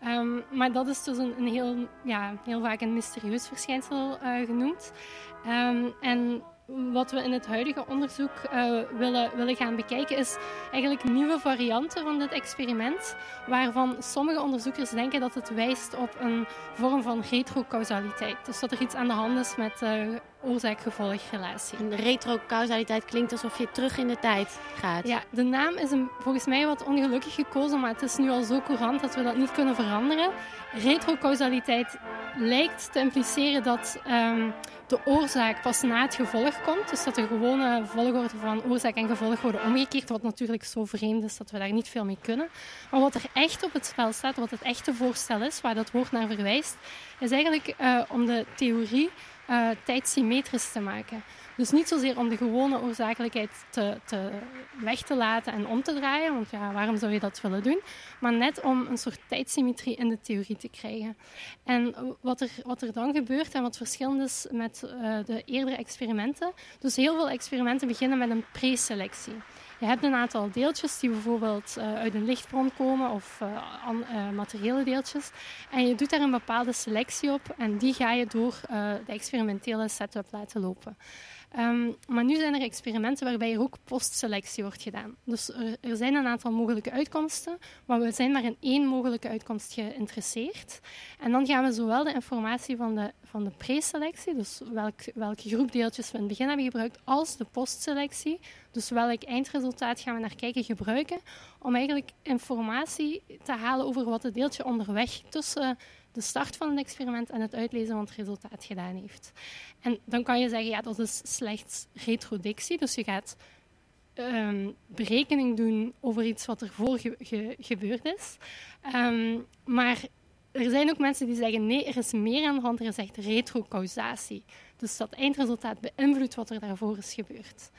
Ehm, maar dat is dus een, een heel, ja, heel vaak een mysterieus verschijnsel eh, genoemd. Ehm, en wat we in het huidige onderzoek eh, willen, willen gaan bekijken is eigenlijk nieuwe varianten van dit experiment, waarvan sommige onderzoekers denken dat het wijst op een vorm van retrocausaliteit. Dus dat er iets aan de hand is met eh oorzaak-gevolgrelatie. En retrocausaliteit klinkt alsof je terug in de tijd gaat. Ja, de naam is een, volgens mij wat ongelukkig gekozen, maar het is nu al zo courant dat we dat niet kunnen veranderen. Retrocausaliteit lijkt te impliceren dat ehm, de oorzaak pas na het gevolg komt. Dus dat de gewone volgorde van oorzaak en gevolg worden omgekeerd, wat natuurlijk zo vreemd is dat we daar niet veel mee kunnen. Maar wat er echt op het spel staat, wat het echte voorstel is, waar dat woord naar verwijst, is eigenlijk eh, om de theorie eh tijdsymmetrisch te maken. Dus niet zozeer om de gewone oorzakelijkheid te, te weg te laten en om te draaien, want ja, waarom zou je dat willen doen? Maar net om een soort tijdsymmetrie in de theorie te krijgen. En wat er, wat er dan gebeurt en wat verschillend is met eh, de eerdere experimenten, dus heel veel experimenten beginnen met een preselectie. Je hebt een aantal deeltjes die bijvoorbeeld eh, uit een lichtbron komen of eh, materiële deeltjes. En je doet daar een bepaalde selectie op en die ga je door de experimentele setup laten lopen. Ehm, maar nu zijn er experimenten waarbij er ook postselectie wordt gedaan. Dus er, zijn een aantal mogelijke uitkomsten, maar we zijn maar in één mogelijke uitkomst geïnteresseerd. En dan gaan we zowel de informatie van de, van de preselectie, dus welk, welke groep deeltjes we in het begin hebben gebruikt, als de postselectie, dus welk eindresultaat gaan we naar kijken, gebruiken om eigenlijk informatie te halen over wat het deeltje onderweg tussen de start van het experiment en het uitlezen van het resultaat gedaan heeft. En dan kan je zeggen, ja, dat is slechts retrodictie. Dus je gaat ehm, berekening doen over iets wat ervoor ge- ge- gebeurd is. Ehm, maar er zijn ook mensen die zeggen, nee, er is meer aan de hand. Er is echt retrocausatie. Dus dat eindresultaat beïnvloedt wat er daarvoor is gebeurd.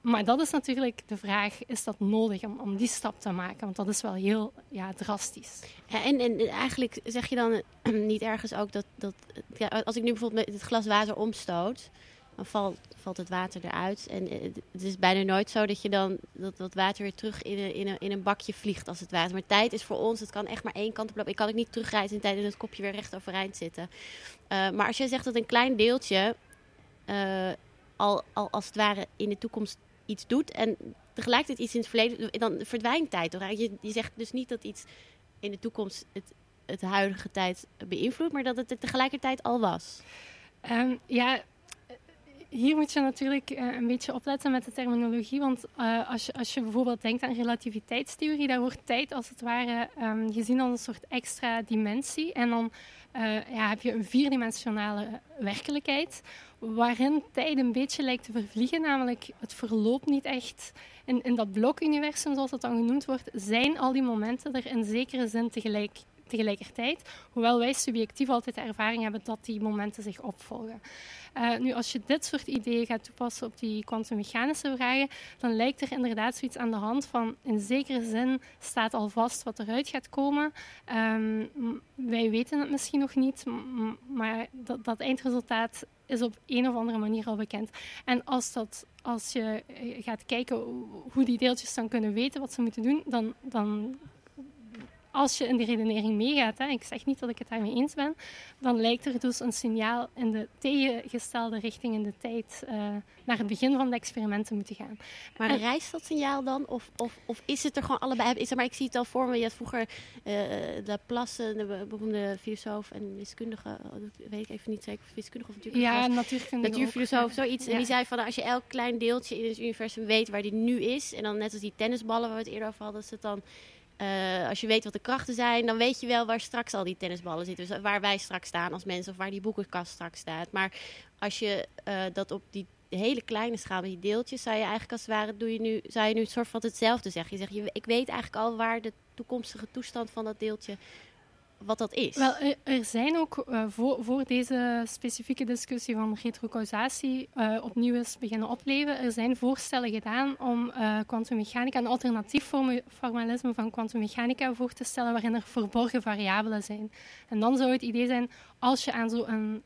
Maar dat is natuurlijk de vraag, is dat nodig om, om die stap te maken? Want dat is wel heel ja, drastisch. En, en eigenlijk zeg je dan niet ergens ook dat, dat ja, als ik nu bijvoorbeeld met het glas water omstoot, dan valt, valt het water eruit. En eh, het is bijna nooit zo dat je dan dat, dat water weer terug in een, in, in een bakje vliegt als het water. Maar tijd is voor ons, het kan echt maar één kant op lopen. Ik kan ook niet terugreizen in tijd en het kopje weer recht overeind zitten. Eh, maar als je zegt dat een klein deeltje eh, al, al als het ware in de toekomst iets doet en tegelijkertijd iets in het verleden, dan verdwijnt tijd. toch? Je, je zegt dus niet dat iets in de toekomst het, het huidige tijd beïnvloedt, maar dat het er tegelijkertijd al was. Ehm, ja, hier moet je natuurlijk eh, een beetje opletten met de terminologie. Want eh, als, je, als je bijvoorbeeld denkt aan relativiteitstheorie, daar wordt tijd als het ware ehm, gezien als een soort extra dimensie. En dan ja, heb je een vierdimensionale werkelijkheid, waarin tijd een beetje lijkt te vervliegen. Namelijk, het verloopt niet echt. In, in dat blokuniversum, zoals het dan genoemd wordt, zijn al die momenten er in zekere zin tegelijk, tegelijkertijd. Hoewel wij subjectief altijd de ervaring hebben dat die momenten zich opvolgen. Uh, nu, als je dit soort ideeën gaat toepassen op die kwantummechanische vragen, dan lijkt er inderdaad zoiets aan de hand van, in zekere zin staat al vast wat eruit gaat komen. Um, wij weten het misschien nog niet, maar dat, dat, eindresultaat is op een of andere manier al bekend. En als, dat, als je gaat kijken hoe die deeltjes dan kunnen weten wat ze moeten doen, dan, dan als je in die redenering meegaat, hè, ik zeg niet dat ik het daarmee eens ben, dan lijkt er dus een signaal in de tegengestelde richting in de tijd uh, naar het begin van de experimenten moeten gaan. Maar en, reist dat signaal dan? Of, of, of is het er gewoon allebei? Is er, maar ik zie het al voor me, je had vroeger uh, Laplace, de beroemde filosoof en wiskundige, weet ik even niet zeker, wiskundige of natuurkundige. Ja, natuurkundige. Natuurfilosoof, zoiets. Ja. En die zei van, als je elk klein deeltje in het universum weet waar die nu is, en dan net als die tennisballen waar we het eerder over hadden, is het dan... Uh, als je weet wat de krachten zijn, dan weet je wel waar straks al die tennisballen zitten. Dus waar wij straks staan als mensen of waar die boekenkast straks staat. Maar als je uh, dat op die hele kleine schaal die deeltjes, zou je eigenlijk als het ware, doe je nu, zou je nu soort van hetzelfde zeggen. Je zegt, je, ik weet eigenlijk al waar de toekomstige toestand van dat deeltje wat dat is. Wel, er, zijn ook uh, voor, voor, deze specifieke discussie van retrocausatie uh, opnieuw eens beginnen opleven. Er zijn voorstellen gedaan om kwantummechanica, uh, een alternatief formalisme van kwantummechanica voor te stellen waarin er verborgen variabelen zijn. En dan zou het idee zijn, als je aan zo'n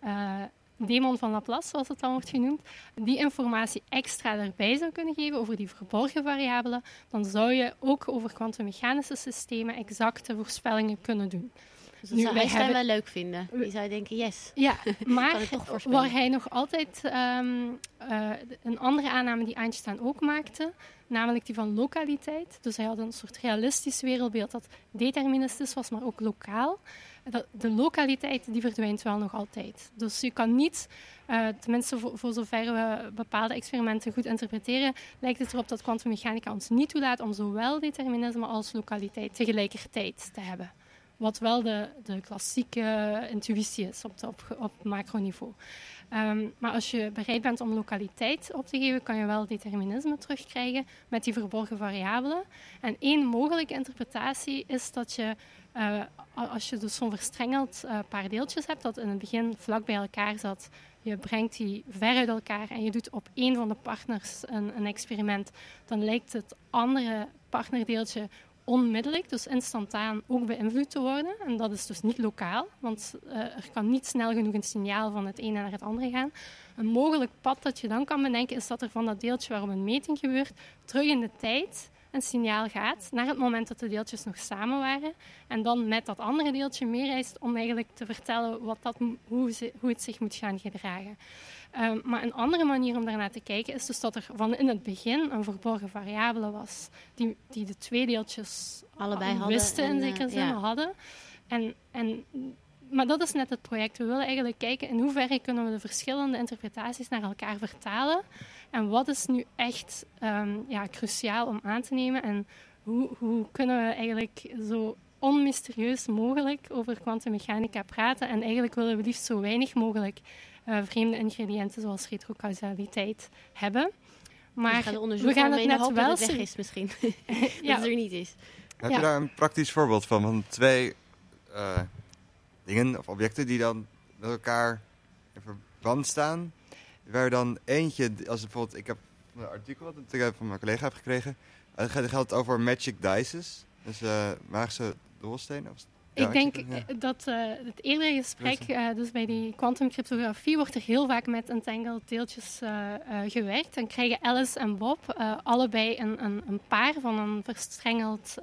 demon van Laplace, zoals het dan wordt genoemd, die informatie extra erbij zou kunnen geven over die verborgen variabelen, dan zou je ook over kwantummechanische systemen exacte voorspellingen kunnen doen. Dus dat nu, zou hebben... wel leuk vinden. Die zou denken, yes. Ja, maar waar hij nog altijd um, uh, een andere aanname die Einstein ook maakte, namelijk die van lokaliteit. Dus hij had een soort realistisch wereldbeeld dat deterministisch was, maar ook lokaal. Dat, de lokaliteit die verdwijnt wel nog altijd. Dus je kan niet, uh, tenminste voor, voor zover we bepaalde experimenten goed interpreteren, lijkt het erop dat kwantummechanica ons niet toelaat om zowel determinisme als lokaliteit tegelijkertijd te hebben. Wat wel de, de klassieke intuïtie is op, op, macroniveau. Um, maar als je bereid bent om lokaliteit op te geven, kan je wel determinisme terugkrijgen met die verborgen variabelen. En één mogelijke interpretatie is dat je, uh, als je dus zo'n verstrengeld uh, paar deeltjes hebt, dat in het begin vlak bij elkaar zat, je brengt die ver uit elkaar en je doet op één van de partners een, een experiment, dan lijkt het andere partnerdeeltje onmiddellijk, dus instantaan, ook beïnvloed te worden. En dat is dus niet lokaal, want uh, er kan niet snel genoeg een signaal van het ene naar het andere gaan. Een mogelijk pad dat je dan kan bedenken is dat er van dat deeltje waarop een meting gebeurt, terug in de tijd een signaal gaat naar het moment dat de deeltjes nog samen waren. En dan met dat andere deeltje meereist om eigenlijk te vertellen wat dat, hoe, ze, hoe het zich moet gaan gedragen. Um, maar een andere manier om daarnaar te kijken is dus dat er van in het begin een verborgen variabele was, die, die de twee deeltjes allebei hadden wisten in zekere uh, zin ja. hadden. En, en, maar dat is net het project. We willen eigenlijk kijken in hoeverre kunnen we de verschillende interpretaties naar elkaar vertalen. En wat is nu echt um, ja, cruciaal om aan te nemen en hoe, hoe kunnen we eigenlijk zo onmysterieus mogelijk over kwantummechanica praten. En eigenlijk willen we liefst zo weinig mogelijk eh, vreemde ingrediënten zoals retrocausaliteit hebben. Maar we gaan onderzoeken we gaan het net hopen dat wel het weg is misschien. Ja. dat het er niet is. Heb Ja. je daar een praktisch voorbeeld van? Van twee eh, dingen of objecten die dan met elkaar in verband staan. Waar dan eentje, als bijvoorbeeld, ik heb een artikel wat ik van mijn collega heb gekregen. Het gaat over magic dices. Dus eh magische dobbelstenen. Of, ja, Ik denk ja. dat eh, het eerdere gesprek, eh, dus bij die kwantumcryptografie, wordt er heel vaak met entangled deeltjes eh, gewerkt. Dan krijgen Alice en Bob allebei een, een, een paar van een verstrengeld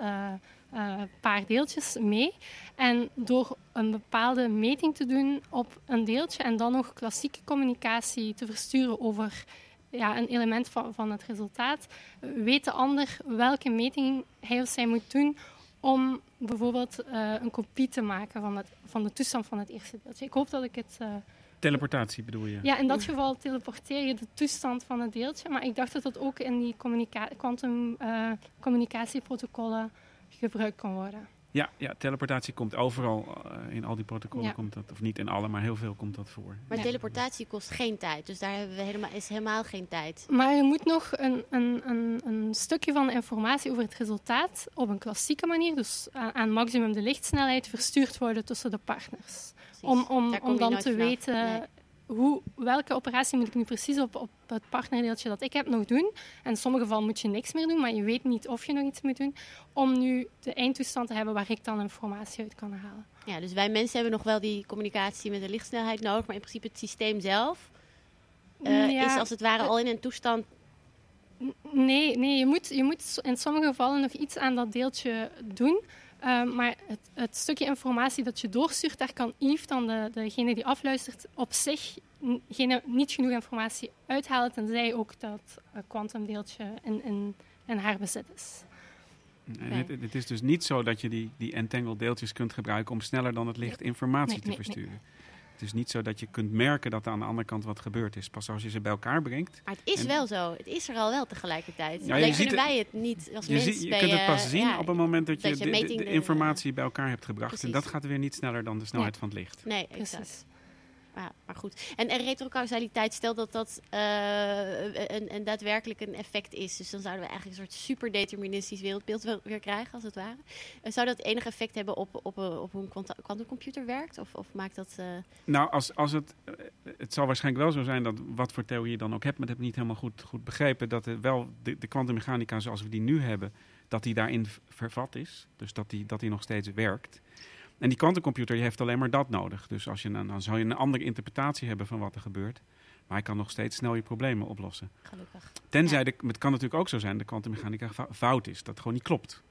paar deeltjes mee. En door een bepaalde meting te doen op een deeltje en dan nog klassieke communicatie te versturen over ja, een element van, van het resultaat, weet de ander welke meting hij of zij moet doen om bijvoorbeeld eh, een kopie te maken van, het, van de toestand van het eerste deeltje. Ik hoop dat ik het... eh, Teleportatie bedoel je? ja, in dat geval teleporteer je de toestand van het deeltje, maar ik dacht dat dat ook in die quantum eh, communicatieprotocollen gebruikt kan worden. Ja, ja, teleportatie komt overal eh, in al die protocollen Ja. komt dat, of niet in alle, maar heel veel komt dat voor. Maar Ja. teleportatie kost geen tijd. Dus daar hebben we helemaal, is helemaal geen tijd. Maar je moet nog een, een, een, een stukje van de informatie over het resultaat op een klassieke manier, dus aan, aan maximum de lichtsnelheid, verstuurd worden tussen de partners. Precies. Om, om, om dan te vanaf. weten Nee. Hoe, welke operatie moet ik nu precies op, op het partnerdeeltje dat ik heb nog doen. En in sommige gevallen moet je niks meer doen, maar je weet niet of je nog iets moet doen. Om nu de eindtoestand te hebben waar ik dan informatie uit kan halen. Ja, dus wij mensen hebben nog wel die communicatie met de lichtsnelheid nodig. Maar in principe het systeem zelf eh, Ja. is als het ware al in een toestand... Nee, nee je, moet, je moet in sommige gevallen nog iets aan dat deeltje doen. Eh, maar het, het stukje informatie dat je doorstuurt, daar kan Yves, dan de, degene die afluistert, op zich geen, niet genoeg informatie uithalen, tenzij ook dat eh, kwantumdeeltje in, in, in haar bezit is. En het, het is dus niet zo dat je die, die entangled deeltjes kunt gebruiken om sneller dan het licht informatie Nee, te nee. versturen. Het is niet zo dat je kunt merken dat er aan de andere kant wat gebeurd is. Pas als je ze bij elkaar brengt. Maar het is En- wel zo. Het is er al wel tegelijkertijd. Ja, Alleen je ziet wij het niet als Je, mens zie- je bij, kunt het eh, pas zien ja, op het moment dat je, dat je de- informatie bij elkaar hebt gebracht. Precies. En dat gaat weer niet sneller dan de snelheid van het licht. Nee, exact. Precies. Ja, maar goed. En, retrocausaliteit, stel dat dat eh, een, daadwerkelijk een effect is. Dus dan zouden we eigenlijk een soort superdeterministisch wereldbeeld weer krijgen, als het ware. Eh, zou dat enig effect hebben op, op, eh, op hoe een kwantumcomputer werkt? Of, of maakt dat... Nou, als, als het, het zal waarschijnlijk wel zo zijn dat wat voor theorie je dan ook hebt, maar dat heb ik niet helemaal goed, goed begrepen, dat wel de, kwantummechanica zoals we die nu hebben, dat die daarin vervat is. Dus dat die, dat die nog steeds werkt. En die kwantumcomputer heeft alleen maar dat nodig. Dus als je, dan zou je een andere interpretatie hebben van wat er gebeurt. Maar hij kan nog steeds snel je problemen oplossen. gelukkig. Tenzij, Ja. de, het kan natuurlijk ook zo zijn dat de kwantummechanica fout is. Dat gewoon niet klopt.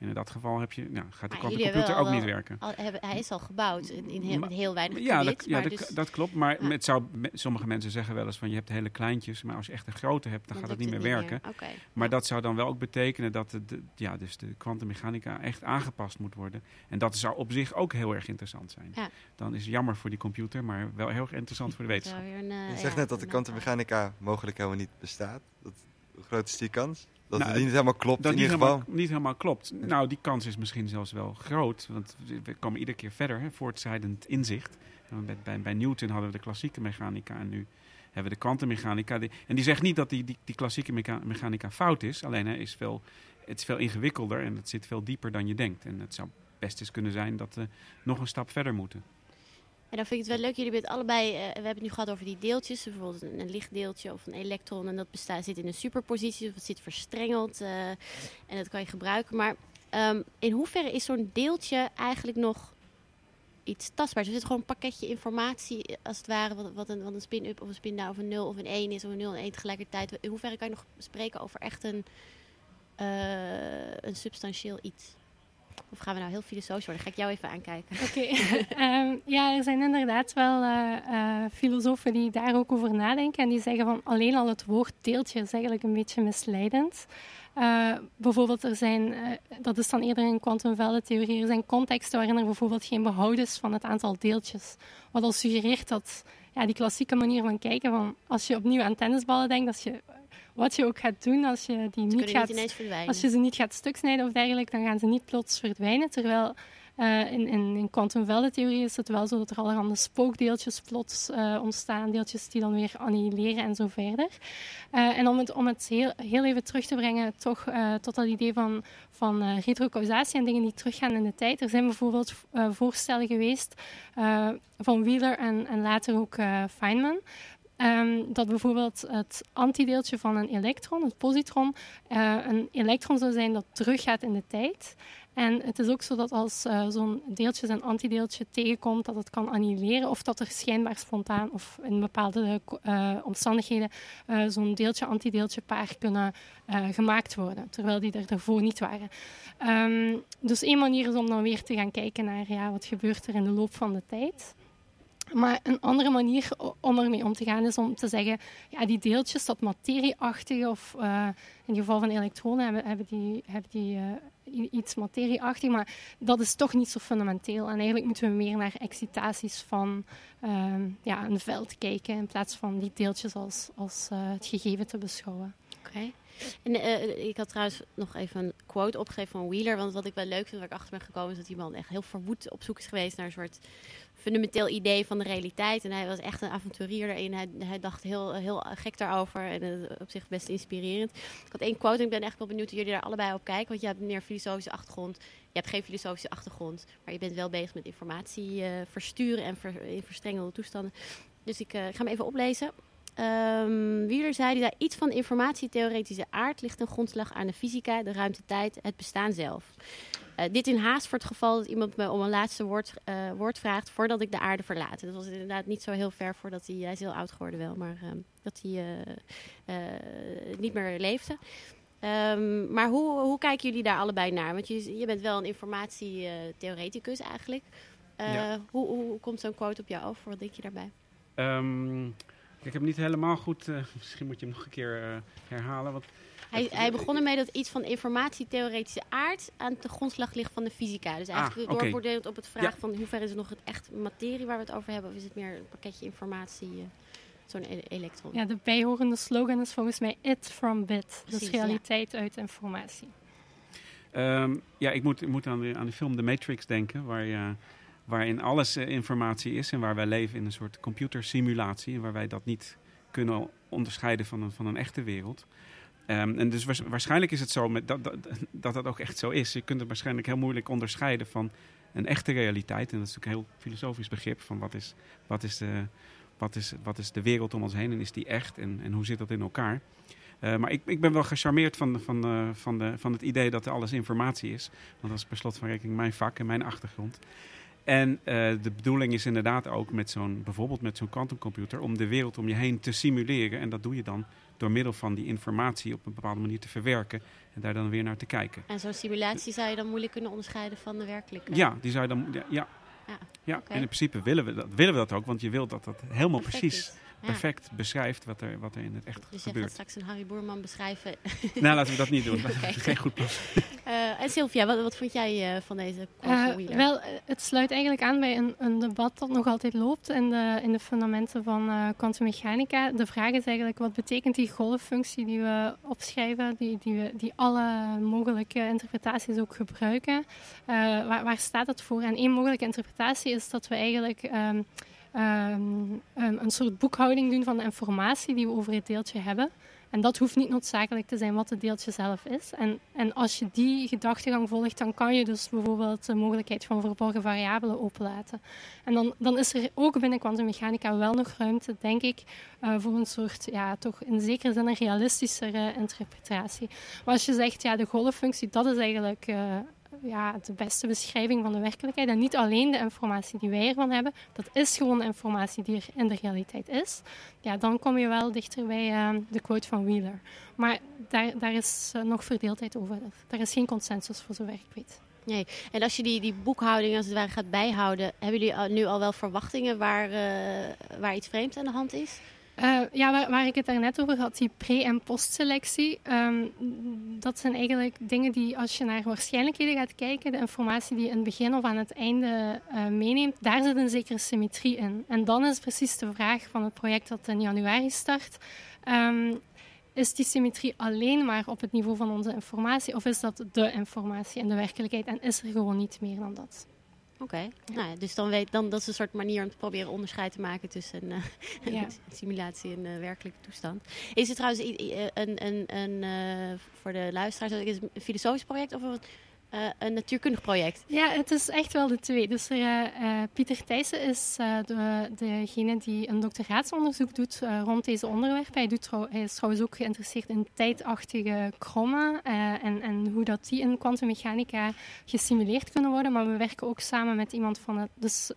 En in dat geval heb je, nou, gaat de al ook niet werken. Al, hebben, hij is al gebouwd in, in heel, Maar- met heel weinig Ja, dat, ja dus- dat klopt. Maar Ja. het zou, me- sommige mensen zeggen wel eens van je hebt hele kleintjes, maar als je echt een grote hebt, dan, gaat het niet meer werken. Maar dat zou dan wel ook betekenen dat de, de- ja, dus de kwantummechanica echt aangepast moet worden. En dat zou op zich ook heel erg interessant zijn. Ja. Dan is het jammer voor die computer, maar wel heel erg interessant voor de wetenschap. een, eh, Je zegt ja, net dat de een- kwantummechanica mogelijk helemaal niet bestaat. Dat, hoe groot is die kans? Dat Nou, het niet helemaal klopt Dat in ieder geval. helemaal, niet helemaal klopt. Nou, die kans is misschien zelfs wel groot. Want we komen iedere keer verder, hè, voortschrijdend inzicht. Bij, bij, bij Newton hadden we de klassieke mechanica en nu hebben we de kwantummechanica. En die zegt niet dat die, die, die klassieke mecha- mechanica fout is. Alleen hij is veel, het is veel ingewikkelder en het zit veel dieper dan je denkt. En het zou best eens kunnen zijn dat we nog een stap verder moeten. En dan vind ik het wel leuk, jullie hebben het allebei, eh, we hebben het nu gehad over die deeltjes, bijvoorbeeld een, lichtdeeltje of een elektron. En dat bestaat, zit in een superpositie of het zit verstrengeld eh, en dat kan je gebruiken. Maar ehm, in hoeverre is zo'n deeltje eigenlijk nog iets tastbaars? Er zit gewoon een pakketje informatie, eh, als het ware, wat, een, wat een spin-up of een spin-down of een 0 of een 1 is of een 0 en 1 tegelijkertijd. In hoeverre kan je nog spreken over echt een, een substantieel iets? Of gaan we nou heel filosofisch worden? Ga ik jou even aankijken. Oké, Ehm, ja, er zijn inderdaad wel eh, eh, filosofen die daar ook over nadenken. En die zeggen van alleen al het woord deeltje is eigenlijk een beetje misleidend. Eh, bijvoorbeeld, er zijn, dat is dan eerder een kwantumveldentheorie, er zijn contexten waarin er bijvoorbeeld geen behoud is van het aantal deeltjes. Wat al suggereert dat ja, die klassieke manier van kijken, van als je opnieuw aan tennisballen denkt, als je wat je ook gaat doen als je die Ze niet gaat niet als je ze niet gaat stuksnijden of dergelijke, dan gaan ze niet plots verdwijnen. Terwijl eh, in, in, in kwantumveldentheorie is het wel zo dat er allerhande spookdeeltjes plots eh, ontstaan, deeltjes die dan weer annihileren en zo verder. Eh, en om het, om het heel, heel even terug te brengen toch, tot dat idee van, van retrocausatie en dingen die teruggaan in de tijd. Er zijn bijvoorbeeld voorstellen geweest van Wheeler en, en later ook Feynman. Ehm, dat bijvoorbeeld het antideeltje van een elektron, het positron, eh, een elektron zou zijn dat teruggaat in de tijd. En het is ook zo dat als eh, zo'n deeltje zijn antideeltje tegenkomt, dat het kan annihileren of dat er schijnbaar spontaan of in bepaalde eh, omstandigheden zo'n deeltje-antideeltje paar kunnen gemaakt worden, terwijl die er daarvoor niet waren. Ehm, dus één manier is om dan weer te gaan kijken naar ja, wat gebeurt er in de loop van de tijd. Maar een andere manier om ermee om te gaan is om te zeggen, ja, die deeltjes, dat materieachtige, of eh, in het geval van elektronen hebben, hebben die, hebben die eh, iets materieachtig, maar dat is toch niet zo fundamenteel. En eigenlijk moeten we meer naar excitaties van ehm, ja, een veld kijken, in plaats van die deeltjes als, als eh, het gegeven te beschouwen. Oké. En eh, ik had trouwens nog even een quote opgegeven van Wheeler. Want wat ik wel leuk vind, waar ik achter ben gekomen, is dat die man echt heel verwoed op zoek is geweest naar een soort fundamenteel idee van de realiteit. En hij was echt een avonturier daarin. Hij, hij dacht heel, heel gek daarover. En eh, op zich best inspirerend. Ik had één quote en ik ben echt wel benieuwd hoe jullie daar allebei op kijken. Want je hebt meer filosofische achtergrond. Je hebt geen filosofische achtergrond. Maar je bent wel bezig met informatie eh, versturen en ver, in verstrengelde toestanden. Dus ik ga hem even oplezen. Ehm Wieler zei, die zei iets van informatietheoretische aard ligt ten grondslag aan de fysica, de ruimte-tijd, het bestaan zelf. Eh, dit in haast voor het geval dat iemand me om een laatste woord, eh, woord vraagt voordat ik de aarde verlaat. Dat was inderdaad niet zo heel ver voordat hij, hij is heel oud geworden wel, maar ehm, dat hij eh, niet meer leefde. Ehm, maar hoe, hoe kijken jullie daar allebei naar? Want je, je bent wel een informatietheoreticus eigenlijk. Ja. hoe, hoe komt zo'n quote op jou over? Wat denk je daarbij? Ik heb hem niet helemaal goed. eh, misschien moet je hem nog een keer eh, herhalen. Want Hij, hij begon ermee dat iets van informatietheoretische aard aan de grondslag ligt van de fysica. Dus eigenlijk Ah, doorbordeeld op het vraag Ja. van hoe ver is het nog het echt materie waar we het over hebben, of is het meer een pakketje informatie, eh, zo'n e- elektron? Ja, de bijhorende slogan is volgens mij it from bit. Precies, dus ja. realiteit uit informatie. Ehm, ja, ik moet, ik moet aan, de, aan de film The Matrix denken, waar je, waarin alles eh, informatie is en waar wij leven in een soort computersimulatie en waar wij dat niet kunnen onderscheiden van een, van een echte wereld. Ehm, en dus waars- waarschijnlijk is het zo met dat, dat, dat dat ook echt zo is. Je kunt het waarschijnlijk heel moeilijk onderscheiden van een echte realiteit. En dat is natuurlijk een heel filosofisch begrip van wat is, wat is, de, wat is, wat is de wereld om ons heen en is die echt en, en hoe zit dat in elkaar. Eh, maar ik, ik ben wel gecharmeerd van, van, eh, van, de, van het idee dat er alles informatie is. Want dat is per slot van rekening mijn vak en mijn achtergrond. En eh, de bedoeling is inderdaad ook met zo'n, bijvoorbeeld met zo'n quantumcomputer, om de wereld om je heen te simuleren. En dat doe je dan door middel van die informatie op een bepaalde manier te verwerken en daar dan weer naar te kijken. En zo'n simulatie zou je dan moeilijk kunnen onderscheiden van de werkelijke. Ja, die zou je dan. Ja, ja. Ja, ja. en in principe willen we, dat, willen we dat ook, want je wilt dat dat helemaal Perfect precies is. Ja. perfect beschrijft wat er, wat er in het echt Dus je gaat gebeurt. straks een Harry Boerman beschrijven. nou, laten we dat niet doen. Dat is geen goed plan. Eh, en Sylvia, wat, wat vond jij eh, van deze Eh, Wheeler? wel, het sluit eigenlijk aan bij een, een debat dat nog altijd loopt in de, in de fundamenten van eh kwantummechanica. de vraag is eigenlijk, wat betekent die golffunctie die we opschrijven, die, die, we, die alle mogelijke interpretaties ook gebruiken? Eh, waar, waar staat het voor? En één mogelijke interpretatie is dat we eigenlijk... ehm, ehm, een, soort boekhouding doen van de informatie die we over het deeltje hebben. En dat hoeft niet noodzakelijk te zijn wat het deeltje zelf is. En, en als je die gedachtegang volgt, dan kan je dus bijvoorbeeld de mogelijkheid van verborgen variabelen openlaten. En dan, dan is er ook binnen kwantummechanica wel nog ruimte, denk ik, eh, voor een soort, ja, toch in zekere zin een realistischere interpretatie. Maar als je zegt, ja, de golffunctie, dat is eigenlijk eh, ja, de beste beschrijving van de werkelijkheid. En niet alleen de informatie die wij ervan hebben, dat is gewoon de informatie die er in de realiteit is. Ja, dan kom je wel dichter bij eh, de quote van Wheeler. Maar daar, daar is eh, nog verdeeldheid over. Daar is geen consensus voor zover ik weet. Nee. En als je die, die boekhouding als het ware gaat bijhouden, hebben jullie nu al wel verwachtingen waar, eh, waar iets vreemds aan de hand is? Eh, ja, waar, waar ik het daarnet over had, die pre- en postselectie. ehm, dat zijn eigenlijk dingen die, als je naar waarschijnlijkheden gaat kijken, de informatie die je in het begin of aan het einde eh, meeneemt, daar zit een zekere symmetrie in. En dan is precies de vraag van het project dat in januari start. ehm, is die symmetrie alleen maar op het niveau van onze informatie of is dat de informatie in de werkelijkheid en is er gewoon niet meer dan dat? Oké, nou ja, dus dan weet dan dat is een soort manier om te proberen onderscheid te maken tussen eh, Ja. simulatie en eh, werkelijke toestand. Is het trouwens i- een, een, een eh, voor de luisteraars is het een filosofisch project of een, eh, een natuurkundig project? Ja, het is echt wel de twee. Dus eh, eh, Pieter Thijssen is de, degene die een doctoraatsonderzoek doet rond deze onderwerpen. Hij, doet hij is trouwens ook geïnteresseerd in tijdachtige krommen en, en hoe dat die in kwantummechanica gesimuleerd kunnen worden. Maar we werken ook samen met iemand van het... Dus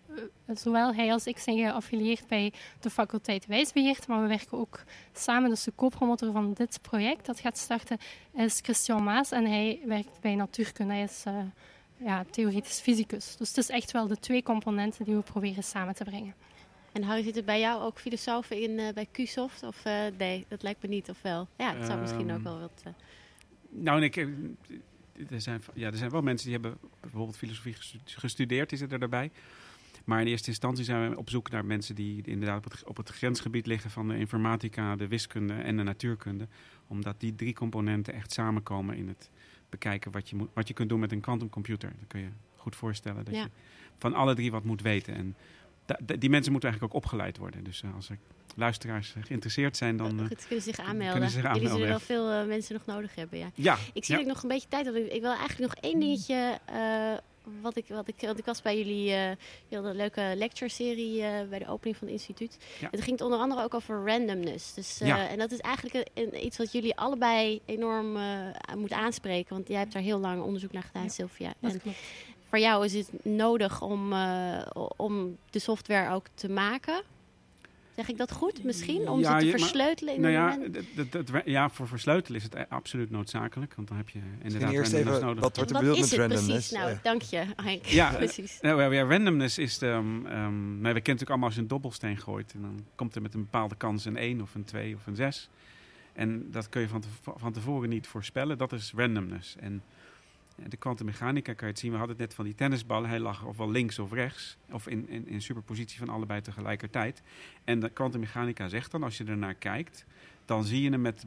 zowel hij als ik zijn geaffilieerd bij de faculteit Wijsbeheer, maar we werken ook samen. Dus de co-promotor van dit project dat gaat starten is Christian Maas en hij werkt bij natuurkunde. Is eh, ja, theoretisch fysicus. Dus het is echt wel de twee componenten die we proberen samen te brengen. En Harry, zit er bij jou ook filosofen in eh, bij QSoft? Of eh, nee, dat lijkt me niet, of wel? Ja, dat zou misschien Ehm, ook wel wat... Nou, en ik, er, zijn, ja, er zijn wel mensen die hebben bijvoorbeeld filosofie gestu- gestudeerd, die zitten erbij. Maar in eerste instantie zijn we op zoek naar mensen die inderdaad op het, op het grensgebied liggen van de informatica, de wiskunde en de natuurkunde. Omdat die drie componenten echt samenkomen in het bekijken wat je, moet, wat je kunt doen met een quantumcomputer. Dan kun je goed voorstellen dat Ja. je van alle drie wat moet weten. En die mensen moeten eigenlijk ook opgeleid worden. Dus eh, als er luisteraars geïnteresseerd zijn, dan... eh, goed, kunnen zich aanmelden. kunnen zich Jullie zullen aanmelden, wel veel eh, mensen nog nodig hebben, ja. ja, Ik zie ja. dat ik nog een beetje tijd heb. Ik wil eigenlijk nog één dingetje. Eh, wat ik, wat ik, want ik was bij jullie. eh je had een leuke lecture-serie eh, bij de opening van het instituut. Ja. Het ging onder andere ook over randomness. Dus, eh, Ja. En dat is eigenlijk een, iets wat jullie allebei enorm eh, moet aanspreken. Want jij hebt daar heel lang onderzoek naar gedaan, Ja, Sylvia. Dat En klopt. voor jou is het nodig om, eh, om de software ook te maken. Zeg ik dat goed misschien? Om Ja, ze te versleutelen in Nou ja, dat- dat- ja, voor versleutelen is het e- absoluut noodzakelijk. Want dan heb je inderdaad eerst randomness even, nodig. wat wordt er bedoeld is met randomness? precies? Nou, dank je, Henk. Ja, eh, precies. Nou, ja, ja, randomness is de... ehm, ehm, nou, we kennen natuurlijk allemaal als je een dobbelsteen gooit. En dan komt er met een bepaalde kans een 1 of een 2 of een 6. En dat kun je van, van tevoren niet voorspellen. Dat is randomness. En de kwantummechanica kan je het zien. We hadden het net van die tennisbal. Hij lag ofwel links of rechts. Of in, in, in superpositie van allebei tegelijkertijd. En de kwantummechanica zegt dan, als je ernaar kijkt... dan zie je hem met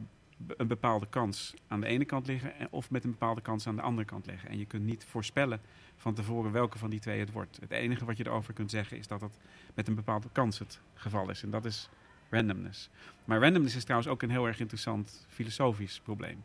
een bepaalde kans aan de ene kant liggen... en- of met een bepaalde kans aan de andere kant liggen. En je kunt niet voorspellen van tevoren welke van die twee het wordt. Het enige wat je erover kunt zeggen is dat het met een bepaalde kans het geval is. En dat is randomness. Maar randomness is trouwens ook een heel erg interessant filosofisch probleem.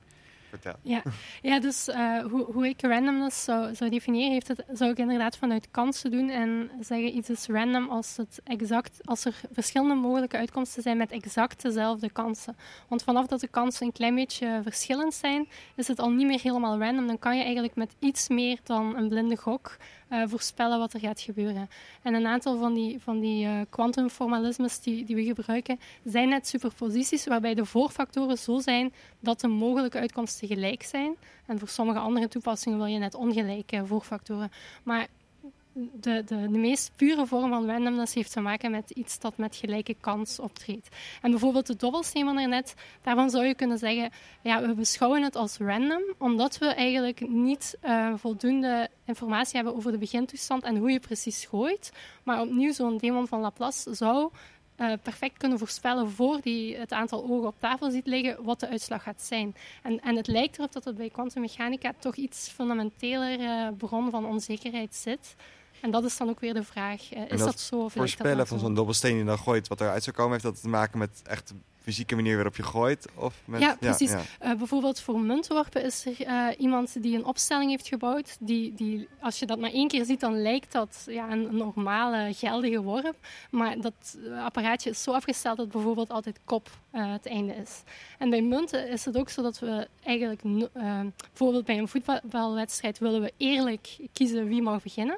Vertel. Ja, ja dus eh, hoe, hoe ik randomness zou, zou definiëren, heeft het, zou ik inderdaad vanuit kansen doen en zeggen iets is random als, het exact, als er verschillende mogelijke uitkomsten zijn met exact dezelfde kansen. Want vanaf dat de kansen een klein beetje verschillend zijn, is het al niet meer helemaal random. Dan kan je eigenlijk met iets meer dan een blinde gok eh, voorspellen wat er gaat gebeuren. En een aantal van die, van die eh, kwantumformalismes die, die we gebruiken, zijn net superposities waarbij de voorfactoren zo zijn dat de mogelijke uitkomsten gelijk zijn. En voor sommige andere toepassingen wil je net ongelijke voorfactoren. Maar de, de, meest pure vorm van randomness heeft te maken met iets dat met gelijke kans optreedt. En bijvoorbeeld de dobbelsteen van daarnet, daarvan zou je kunnen zeggen, ja, we beschouwen het als random, omdat we eigenlijk niet eh, voldoende informatie hebben over de begintoestand en hoe je precies gooit. Maar opnieuw, zo'n demon van Laplace zou eh, perfect kunnen voorspellen voor die het aantal ogen op tafel ziet liggen wat de uitslag gaat zijn. En, en het lijkt erop dat het bij kwantummechanica toch iets fundamenteler eh, bron van onzekerheid zit. En dat is dan ook weer de vraag, eh, is dat dat, zo of dat Voorspellen van zo? zo'n dobbelsteen die dan gooit, wat eruit zou komen, heeft dat te maken met echt de fysieke manier waarop je gooit? Of met, Ja, precies. ja. Eh, bijvoorbeeld voor muntworpen is er eh, iemand die een opstelling heeft gebouwd. Die, die, als je dat maar één keer ziet, dan lijkt dat ja, een, normale, geldige worp. Maar dat apparaatje is zo afgesteld dat bijvoorbeeld altijd kop eh, het einde is. En bij munten is het ook zo dat we eigenlijk, no- eh, bijvoorbeeld bij een voetbalwedstrijd, willen we eerlijk kiezen wie mag beginnen.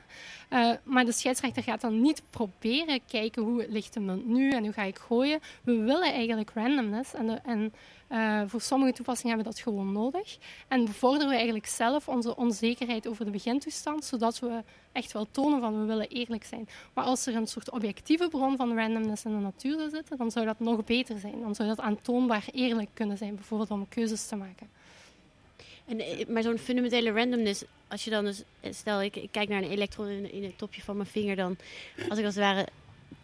Eh, maar de scheidsrechter gaat dan niet proberen kijken hoe ligt de munt nu en hoe ga ik gooien. We willen eigenlijk randomness. En, de- en eh, voor sommige toepassingen hebben we dat gewoon nodig. En bevorderen we eigenlijk zelf onze onzekerheid over de begintoestand, zodat we echt wel tonen van we willen eerlijk zijn. Maar als er een soort objectieve bron van randomness in de natuur zou zitten, dan zou dat nog beter zijn. Dan zou dat aantoonbaar eerlijk kunnen zijn, bijvoorbeeld om keuzes te maken. En, eh, maar zo'n fundamentele randomness, als je dan dus, eh, stel ik, ik kijk naar een elektron in, het topje van mijn vinger, dan als ik als het ware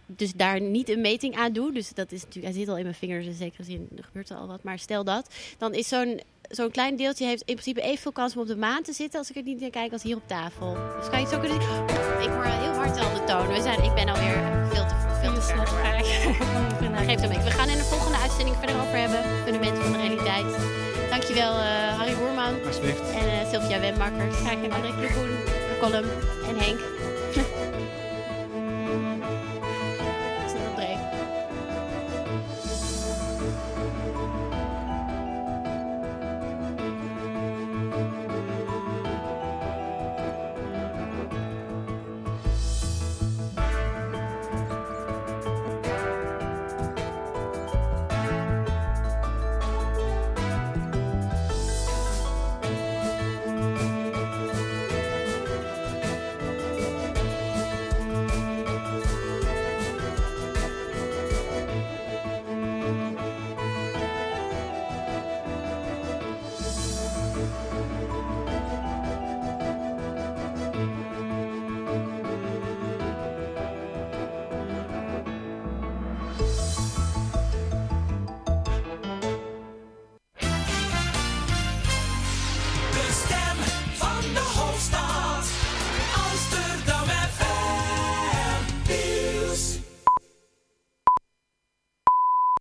dus daar niet een meting aan doe, dus dat is natuurlijk, hij zit al in mijn vingers in zekere zin, er gebeurt al wat, maar stel dat, dan is zo'n zo'n klein deeltje heeft in principe evenveel kans om op de maan te zitten als ik er niet naar kijk als hier op tafel. Dus kan je het zo kunnen zien? Ik hoor heel hard al de toon. We zijn, ik ben alweer veel te veel te ver. Maar geeft hem mee. We gaan in de volgende uitzending verder over hebben. Fundamenten van de realiteit. Dankjewel eh Harry Boerman Alsjeblieft. en eh, Sylvia Wemmakkers. Graag gedaan. Rick column en Henk.